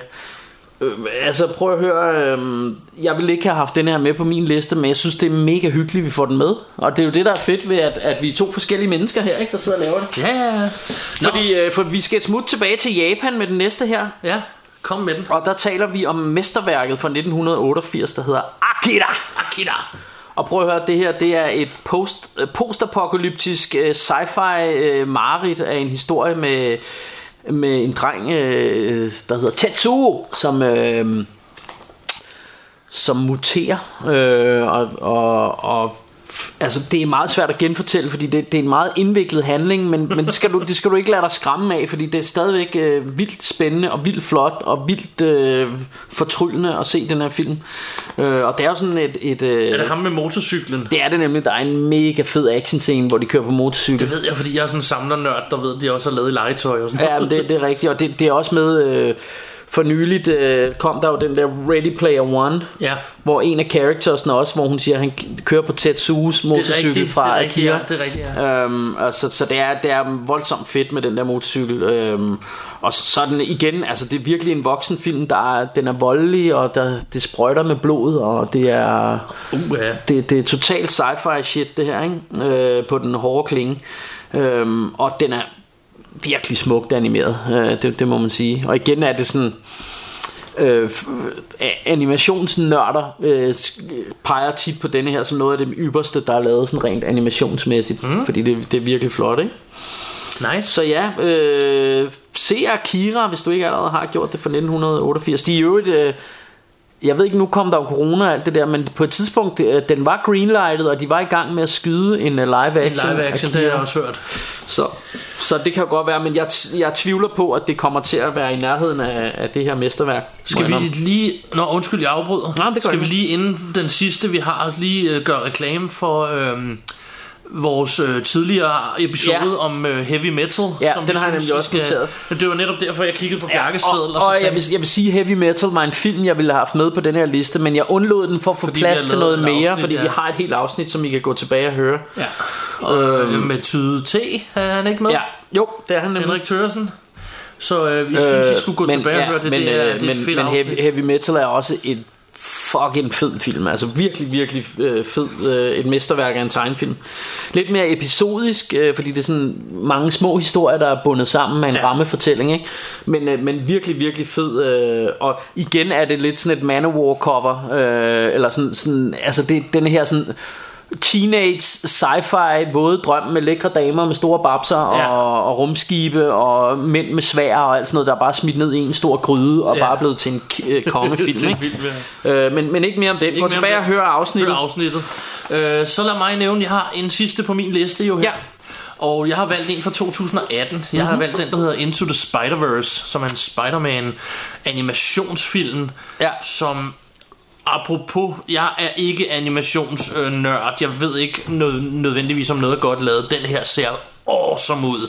Speaker 4: øh, altså prøv at høre, øh, jeg ville ikke have haft den her med på min liste, men jeg synes, det er mega hyggeligt, vi får den med. Og det er jo det, der er fedt ved, at, at vi er to forskellige mennesker her, ikke, der sidder og laver det.
Speaker 3: Ja, ja, ja.
Speaker 4: Fordi øh, for vi skal smutte tilbage til Japan med den næste her.
Speaker 3: Ja, kom med den.
Speaker 4: Og der taler vi om mesterværket fra 1988, der hedder Akira.
Speaker 3: Akira.
Speaker 4: Og prøv at høre, det her det er et post, øh, postapokalyptisk øh, sci-fi øh, mareridt af en historie med, med en dreng, øh, der hedder Tetsuo, som... Øh, som muterer øh, og, og, og altså det er meget svært at genfortælle fordi det, det er en meget indviklet handling men, men det, skal du, det skal du ikke lade dig skræmme af fordi det er stadigvæk øh, vildt spændende og vildt flot og vildt øh, fortryllende at se den her film. Øh, og det er jo sådan et, et øh,
Speaker 3: Er det ham med motorcyklen?
Speaker 4: det er det nemlig. Der er en mega fed action scene hvor de kører på motorcykel.
Speaker 3: Det ved jeg, fordi jeg er sådan en samlernørd, der ved, at de også har lavet i legetøj og sådan
Speaker 4: Ja, men det, det er rigtigt, og det, det er også med... Øh, for nyligt øh, kom der jo den der Ready Player One,
Speaker 3: Ja.
Speaker 4: hvor en af charactersne også, hvor hun siger, at han kører på Tetsu's motorcykel
Speaker 3: rigtigt,
Speaker 4: fra
Speaker 3: det er rigtigt,
Speaker 4: Akira.
Speaker 3: ja, det er rigtigt, ja.
Speaker 4: Øhm, altså, så det er, det er voldsomt fedt med den der motorcykel. Øhm, og så, så den igen, altså det er virkelig en voksen film, der er, den er voldelig, og der, det sprøjter med blod, og det er...
Speaker 3: Uh, ja.
Speaker 4: Det, det er totalt sci-fi shit det her, ikke? Øh, på den hårde klinge. Øhm, og den er virkelig smukt animeret, øh, det, det må man sige. Og igen er det sådan øh, animationsnørder øh, peger tit på denne her som noget af det ypperste, der er lavet sådan rent animationsmæssigt, mm. fordi det, det er virkelig flot, ikke?
Speaker 3: Nice.
Speaker 4: Så ja, øh, se Akira, hvis du ikke allerede har gjort det fra 1988. De er jo et... Øh, jeg ved ikke, nu kom der jo corona og alt det der, men på et tidspunkt, øh, den var greenlightet, og de var i gang med at skyde en øh, live
Speaker 3: En
Speaker 4: action.
Speaker 3: live action, det har jeg også hørt.
Speaker 4: Så, så det kan jo godt være, men jeg, jeg tvivler på, at det kommer til at være i nærheden af, af det her mesterværk.
Speaker 3: Skal vi lige... Nå, undskyld, jeg afbryder.
Speaker 4: Nej, det
Speaker 3: Skal vi lige inden den sidste, vi har, lige øh, gøre reklame for... øhm, vores øh, tidligere episode
Speaker 4: Ja.
Speaker 3: om øh, heavy metal
Speaker 4: Ja,
Speaker 3: som
Speaker 4: den har jeg nemlig også noteret.
Speaker 3: Det var netop derfor jeg kiggede på
Speaker 4: Ja,
Speaker 3: Bjarkes seddel
Speaker 4: og,
Speaker 3: og,
Speaker 4: og jeg, vil, jeg vil sige Heavy Metal var en film Jeg ville have haft med på den her liste Men jeg undlod den for at få
Speaker 3: Fordi
Speaker 4: plads til noget
Speaker 3: et
Speaker 4: mere
Speaker 3: afsnit,
Speaker 4: Fordi
Speaker 3: ja.
Speaker 4: vi har et helt afsnit Som I kan gå tilbage og høre
Speaker 3: ja. og, øh, med Tyde T er han ikke med
Speaker 4: Ja, jo, det er han nemlig
Speaker 3: Henrik Tørsen så øh, vi synes I skulle gå
Speaker 4: men,
Speaker 3: tilbage og høre det
Speaker 4: men,
Speaker 3: det er,
Speaker 4: øh,
Speaker 3: det er
Speaker 4: men,
Speaker 3: fedt
Speaker 4: men heavy, heavy Metal er også et fucking fed film Altså virkelig, virkelig øh, fed øh, Et mesterværk af en tegnefilm Lidt mere episodisk øh, Fordi det er sådan mange små historier Der er bundet sammen med en
Speaker 3: Ja.
Speaker 4: rammefortælling ikke? Men, øh, men virkelig, virkelig fed øh, Og igen er det lidt sådan et Manowar cover øh, Eller sådan, sådan Altså det, den her sådan teenage sci-fi våde drøm med lækre damer med store babser
Speaker 3: Ja.
Speaker 4: og, og rumskibe og mænd med svær og alt sådan noget der er bare smidt ned i en stor gryde og
Speaker 3: Ja.
Speaker 4: bare blevet til en øh, kongefilm
Speaker 3: Til en film, ja.
Speaker 4: øh, men, men ikke mere om den
Speaker 3: Ikke
Speaker 4: gå tilbage og
Speaker 3: det.
Speaker 4: høre afsnittet
Speaker 3: Hør afsnittet. Øh, så lad mig nævne, jeg har en sidste på min liste jo her.
Speaker 4: Ja.
Speaker 3: Og jeg har valgt en fra 2018. Jeg har valgt den, der hedder Into the Spider-Verse, som er en Spider-Man animationsfilm,
Speaker 4: Ja.
Speaker 3: som apropos, jeg er ikke animationsnørd. Jeg ved ikke nød, nødvendigvis om noget godt lavet. Den her ser awesome ud.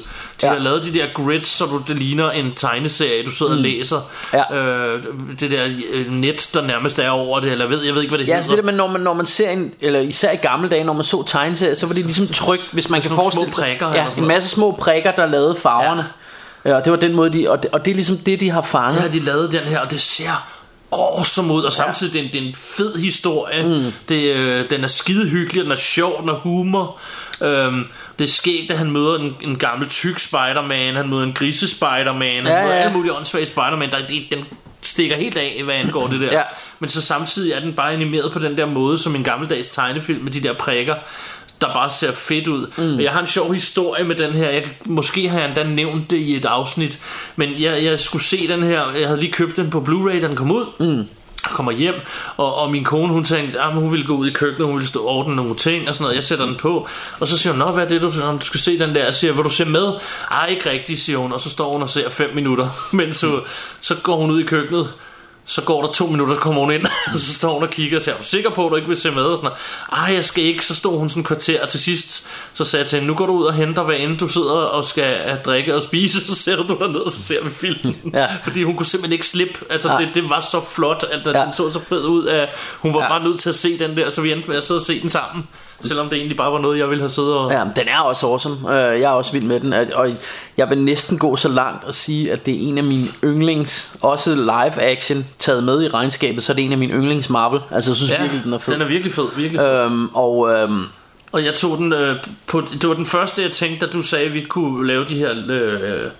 Speaker 3: De
Speaker 4: Ja.
Speaker 3: har lavet de der grids, så du, det ligner en tegneserie, du sidder mm. og læser.
Speaker 4: Ja.
Speaker 3: Øh, det der øh, net, der nærmest er over det, eller ved, jeg ved ikke, hvad det
Speaker 4: Ja,
Speaker 3: hedder.
Speaker 4: altså det der med, når man, når man ser en, eller især i gamle dage, når man så tegneserier, så var det ligesom trygt, hvis man kan forestille
Speaker 3: små prikker
Speaker 4: ja, en masse små prikker, der lavede farverne. Ja. og det var den måde, de, og det, og det er ligesom det, de har fanget.
Speaker 3: Der har de lavet den her, og det ser awesome ud, og samtidig det er en, det er en fed historie. Mm. Det, øh, den er skide hyggelig, den er sjov, den er humor. Øhm, det er skægt, at han møder en, en gammel tyk Spider-Man, han møder en grise Spider-Man, han
Speaker 4: Ja,
Speaker 3: møder
Speaker 4: ja.
Speaker 3: alle mulige åndssvage Spider-Man. Der, det, den stikker helt af, hvad angår det der.
Speaker 4: Ja.
Speaker 3: Men så samtidig er den bare animeret på den der måde, som en gammeldags tegnefilm med de der prikker der bare ser fedt ud. Mm. Jeg har en sjov historie med den her. Jeg, måske har jeg endda nævnt det i et afsnit. Men jeg, jeg skulle se den her. Jeg havde lige købt den på Blu-ray, da den kom ud. Mm. Kommer hjem, og, og min kone hun tænkte, at hun ville gå ud i køkkenet, hun ville stå og ordne nogle ting og sådan noget. Jeg sætter den på, og så siger hun, Nå, hvad er det, du, Nå, du skal se den der? Jeg siger, vil du se med? Ej, ikke rigtigt, siger hun, og så står hun og ser 5 minutter, mens så, så går hun ud i køkkenet, så går der to minutter, så kommer hun ind, og så står hun og kigger og siger, er du sikker på, at du ikke vil se med? Og sådan. Ej, jeg skal ikke. Så stod hun sådan en kvarter, og til sidst, så sagde jeg til hende, nu går du ud og henter, hvad end du sidder og skal øh, drikke og spise, så sætter du dig ned, og så ser vi filmen.
Speaker 4: Ja.
Speaker 3: Fordi hun kunne simpelthen ikke slippe. Altså,
Speaker 4: Nej.
Speaker 3: det, det var så flot, at den,
Speaker 4: Ja.
Speaker 3: den så så fed ud, at hun var
Speaker 4: Ja.
Speaker 3: bare nødt til at se den der, så vi endte med at sidde og se den sammen. Selvom det egentlig bare var noget, jeg ville have siddet og...
Speaker 4: Ja, den er også awesome. Øh, Jeg er også vild med den. At- Og jeg vil næsten gå så langt og sige, at det er en af mine yndlings, også live action, taget med i regnskabet, så er det en af mine yndlings Marvel. Altså, jeg synes ja, virkelig, den er fed.
Speaker 3: den er virkelig fed, virkelig fed.
Speaker 4: Øhm, og øhm,
Speaker 3: Og jeg tog den øh, på, det var den første jeg tænkte Da du sagde at vi kunne lave de her øh,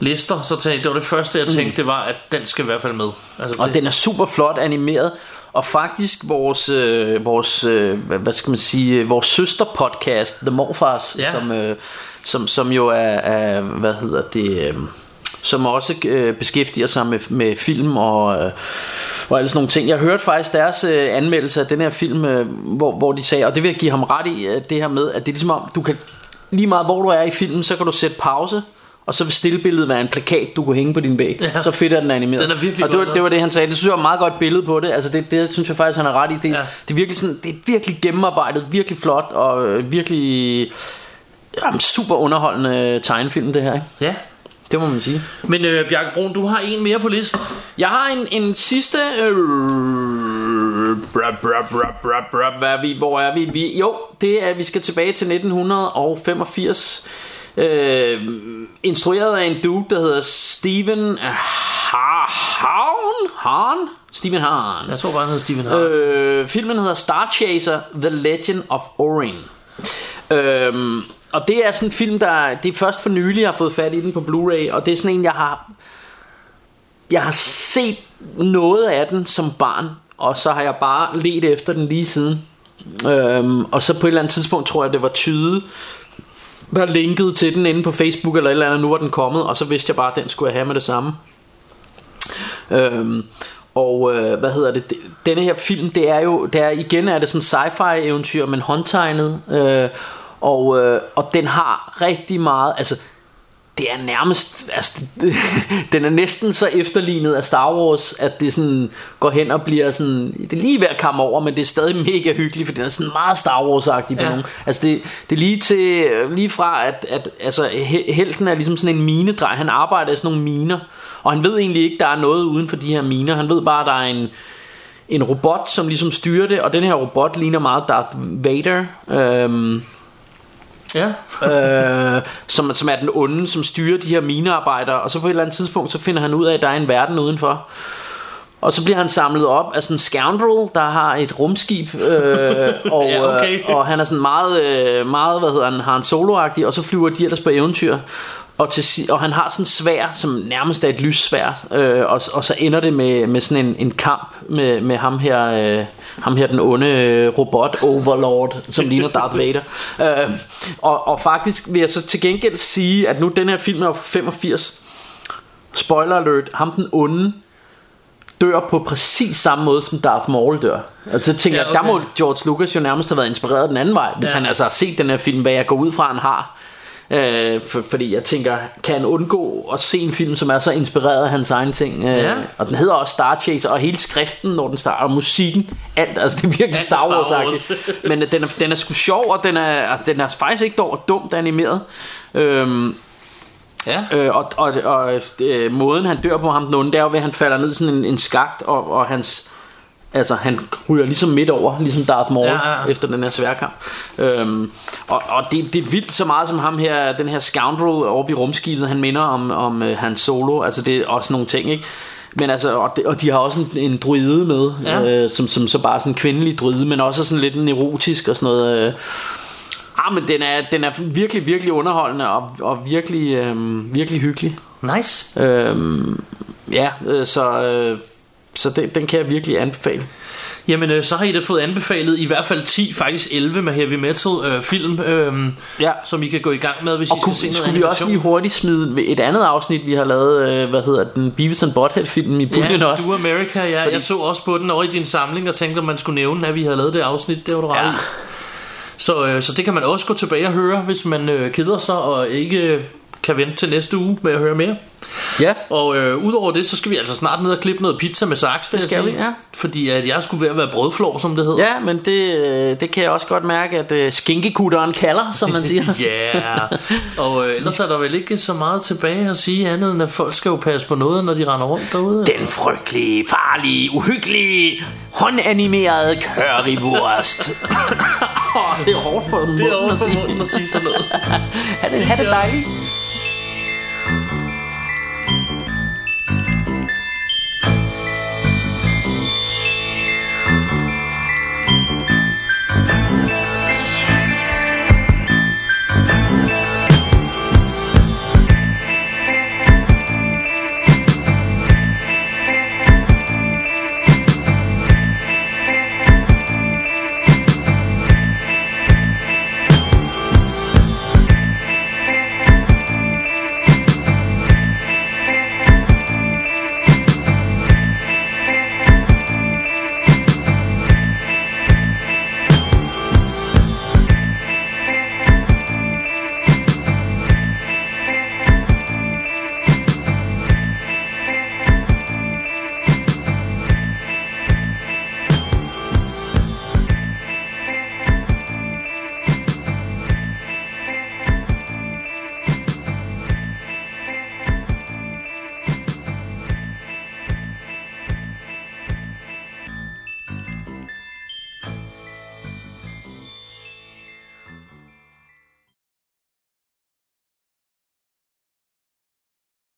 Speaker 3: Lister Så tænkte det var det første jeg tænkte Det var at den skal i hvert fald med altså,
Speaker 4: Og
Speaker 3: det,
Speaker 4: den er super flot animeret. Og faktisk vores, øh, vores øh, hvad hvad skal man sige, øh, vores søsterpodcast, The Morfars,
Speaker 3: Ja.
Speaker 4: som, øh, som, som jo er, er, hvad hedder det, øh, som også øh, beskæftiger sig med, med film og, øh, og alle sådan nogle ting. Jeg hørte faktisk deres øh, anmeldelse af den her film, øh, hvor, hvor de sagde, og det vil jeg give ham ret i, øh, det her med, at det er ligesom om, du kan lige meget hvor du er i filmen, så kan du sætte pause, og så vil stillbilledet være en plakat, du kunne hænge på din væg.
Speaker 3: Ja.
Speaker 4: Så fedt er den animeret.
Speaker 3: Den er virkelig
Speaker 4: og det var, det var det, han sagde. Det synes jeg var et meget godt billede på det. Altså det, det synes jeg faktisk, han har ret i. Det,
Speaker 3: Ja.
Speaker 4: det, er, virkelig sådan, det er virkelig gennemarbejdet, virkelig flot, og øh, virkelig jamen, super underholdende tegnefilm, det her. Ikke?
Speaker 3: Ja.
Speaker 4: Det må man sige.
Speaker 3: Men øh, Bjarke Brun, du har en mere på listen.
Speaker 4: Jeg har en, en sidste... Øh, brap, brap, brap, brap, brap, hvad er vi, hvor er vi? vi? Jo, det er, vi skal tilbage til 1985. Øh, instrueret af en dude, der hedder Steven Hahn. Hahn? Steven Hahn.
Speaker 3: Jeg tror bare, han hedder Steven Hart.
Speaker 4: Øh, filmen hedder Star Chaser The Legend of Orin øhm, Og det er sådan en film der Det er først for nylig jeg har fået fat i den på Blu-ray Og det er sådan en jeg har Jeg har set noget af den som barn Og så har jeg bare let efter den lige siden øhm, Og så på et eller andet tidspunkt tror jeg det var tyde der linkede til den inde på Facebook eller et eller andet, nu var den kommet, og så vidste jeg bare, at den skulle jeg have med det samme. Øhm, og øh, hvad hedder det? Det- Denne her film, det er jo, det er igen er det sådan sci-fi eventyr, men håndtegnet. Øh, og, øh, og den har rigtig meget, altså det er nærmest, altså, den er næsten så efterlignet af Star Wars, at det sådan går hen og bliver sådan, det er lige ved at komme over, men det er stadig mega hyggeligt, for den er sådan meget Star Wars-agtig på
Speaker 3: Ja.
Speaker 4: nogen. Altså det, det er lige til, lige fra at, at altså, he- helten er ligesom sådan en minedrej, han arbejder i sådan nogle miner, og han ved egentlig ikke, der er noget uden for de her miner, han ved bare, der er en, en robot, som ligesom styrer det, og den her robot ligner meget Darth Vader, øhm,
Speaker 3: Ja.
Speaker 4: øh, som, som er den onde, som styrer de her minearbejdere, og så på et eller andet tidspunkt, så finder han ud af, at der er en verden udenfor. Og så bliver han samlet op af sådan en scoundrel, der har et rumskib, øh, og,
Speaker 3: Ja, okay.
Speaker 4: øh, og han er sådan meget, øh, meget hvad hedder han, har en soloagtig, og så flyver de ellers på eventyr. Og, til, og han har sådan en svær, som nærmest er et lyssvær, øh, og, og så ender det med, med sådan en, en kamp med, med ham her, øh, ham her den onde øh, robot overlord, som ligner Darth Vader. Øh, og, og faktisk vil jeg så til gengæld sige, at nu den her film er fra 85. Spoiler alert, ham den onde dør på præcis samme måde som Darth Maul dør. Altså jeg tænker,
Speaker 3: Ja,
Speaker 4: okay.
Speaker 3: okay.
Speaker 4: der må George Lucas jo nærmest have været inspireret den anden vej, hvis
Speaker 3: ja.
Speaker 4: han altså har set den her film, hvad jeg går ud fra, han har. Øh, for, fordi jeg tænker, kan han undgå at se en film, som er så inspireret af hans egen ting? Øh,
Speaker 3: Ja.
Speaker 4: Og den hedder også Star Chaser, og hele skriften, når den starter, og musikken, alt, altså det er virkelig
Speaker 3: Alt
Speaker 4: Star
Speaker 3: Star
Speaker 4: Wars. Men øh, den er, den er sgu sjov, og den er, den er faktisk ikke dog dumt animeret. Øhm,
Speaker 3: Ja.
Speaker 4: Øh, og og, og øh, måden han dør på ham den onde, det er jo ved at han falder ned sådan en, en skagt Og, og hans Altså han ryger ligesom midt over Ligesom Darth Maul
Speaker 3: Ja, ja,
Speaker 4: efter den her sværkamp øhm, Og, og det, det er vildt så meget som ham her Den her scoundrel oppe i rumskibet Han minder om, om uh, hans solo Altså det er også nogle ting ikke men altså, og, de, og de har også en, en druide med,
Speaker 3: Ja.
Speaker 4: øh, som, som så bare sådan en kvindelig druide, men også sådan lidt neurotisk og sådan noget. Øh. Ah, men den er, den er virkelig, virkelig underholdende og, og virkelig, øh, virkelig hyggelig.
Speaker 3: Nice.
Speaker 4: Øhm, ja, øh, så, øh, så den, den kan jeg virkelig anbefale.
Speaker 3: Jamen, øh, så har I da fået anbefalet i hvert fald 10, faktisk 11 med heavy metal øh, film, øh,
Speaker 4: Ja.
Speaker 3: som I kan gå i gang med, hvis
Speaker 4: Og
Speaker 3: I
Speaker 4: kunne,
Speaker 3: skal se noget
Speaker 4: skulle vi også lige hurtigt smide et andet afsnit, vi har lavet, øh, hvad hedder den, Beavis and Butthead film i puljen
Speaker 3: Ja,
Speaker 4: også.
Speaker 3: Du America, ja.
Speaker 4: Fordi-
Speaker 3: Jeg så også på den over i din samling og tænkte, at man skulle nævne, at vi havde lavet det afsnit. Det var du ret
Speaker 4: Ja.
Speaker 3: i. Så, øh, så det kan man også gå tilbage og høre, hvis man øh, keder sig og ikke kan vente til næste uge med at høre mere.
Speaker 4: Ja,
Speaker 3: Og øh, udover det, så skal vi altså snart ned og klippe noget pizza med saks.
Speaker 4: Det skal vi, ja.
Speaker 3: Fordi at jeg skulle ved at være brødflår, som det hedder.
Speaker 4: ja men det, øh, det kan jeg også godt mærke, at øh, skinkekutteren kalder, som man siger.
Speaker 3: Ja, yeah. og øh, ellers er der vel ikke så meget tilbage at sige andet end at folk skal jo passe på noget, når de render rundt derude.
Speaker 4: Den frygtelige, farlige, uhyggelige, håndanimerede currywurst. det er hårdt for munden
Speaker 3: det er
Speaker 4: at
Speaker 3: for munden at sige sådan noget.
Speaker 4: Ha' det, ha' det dejligt.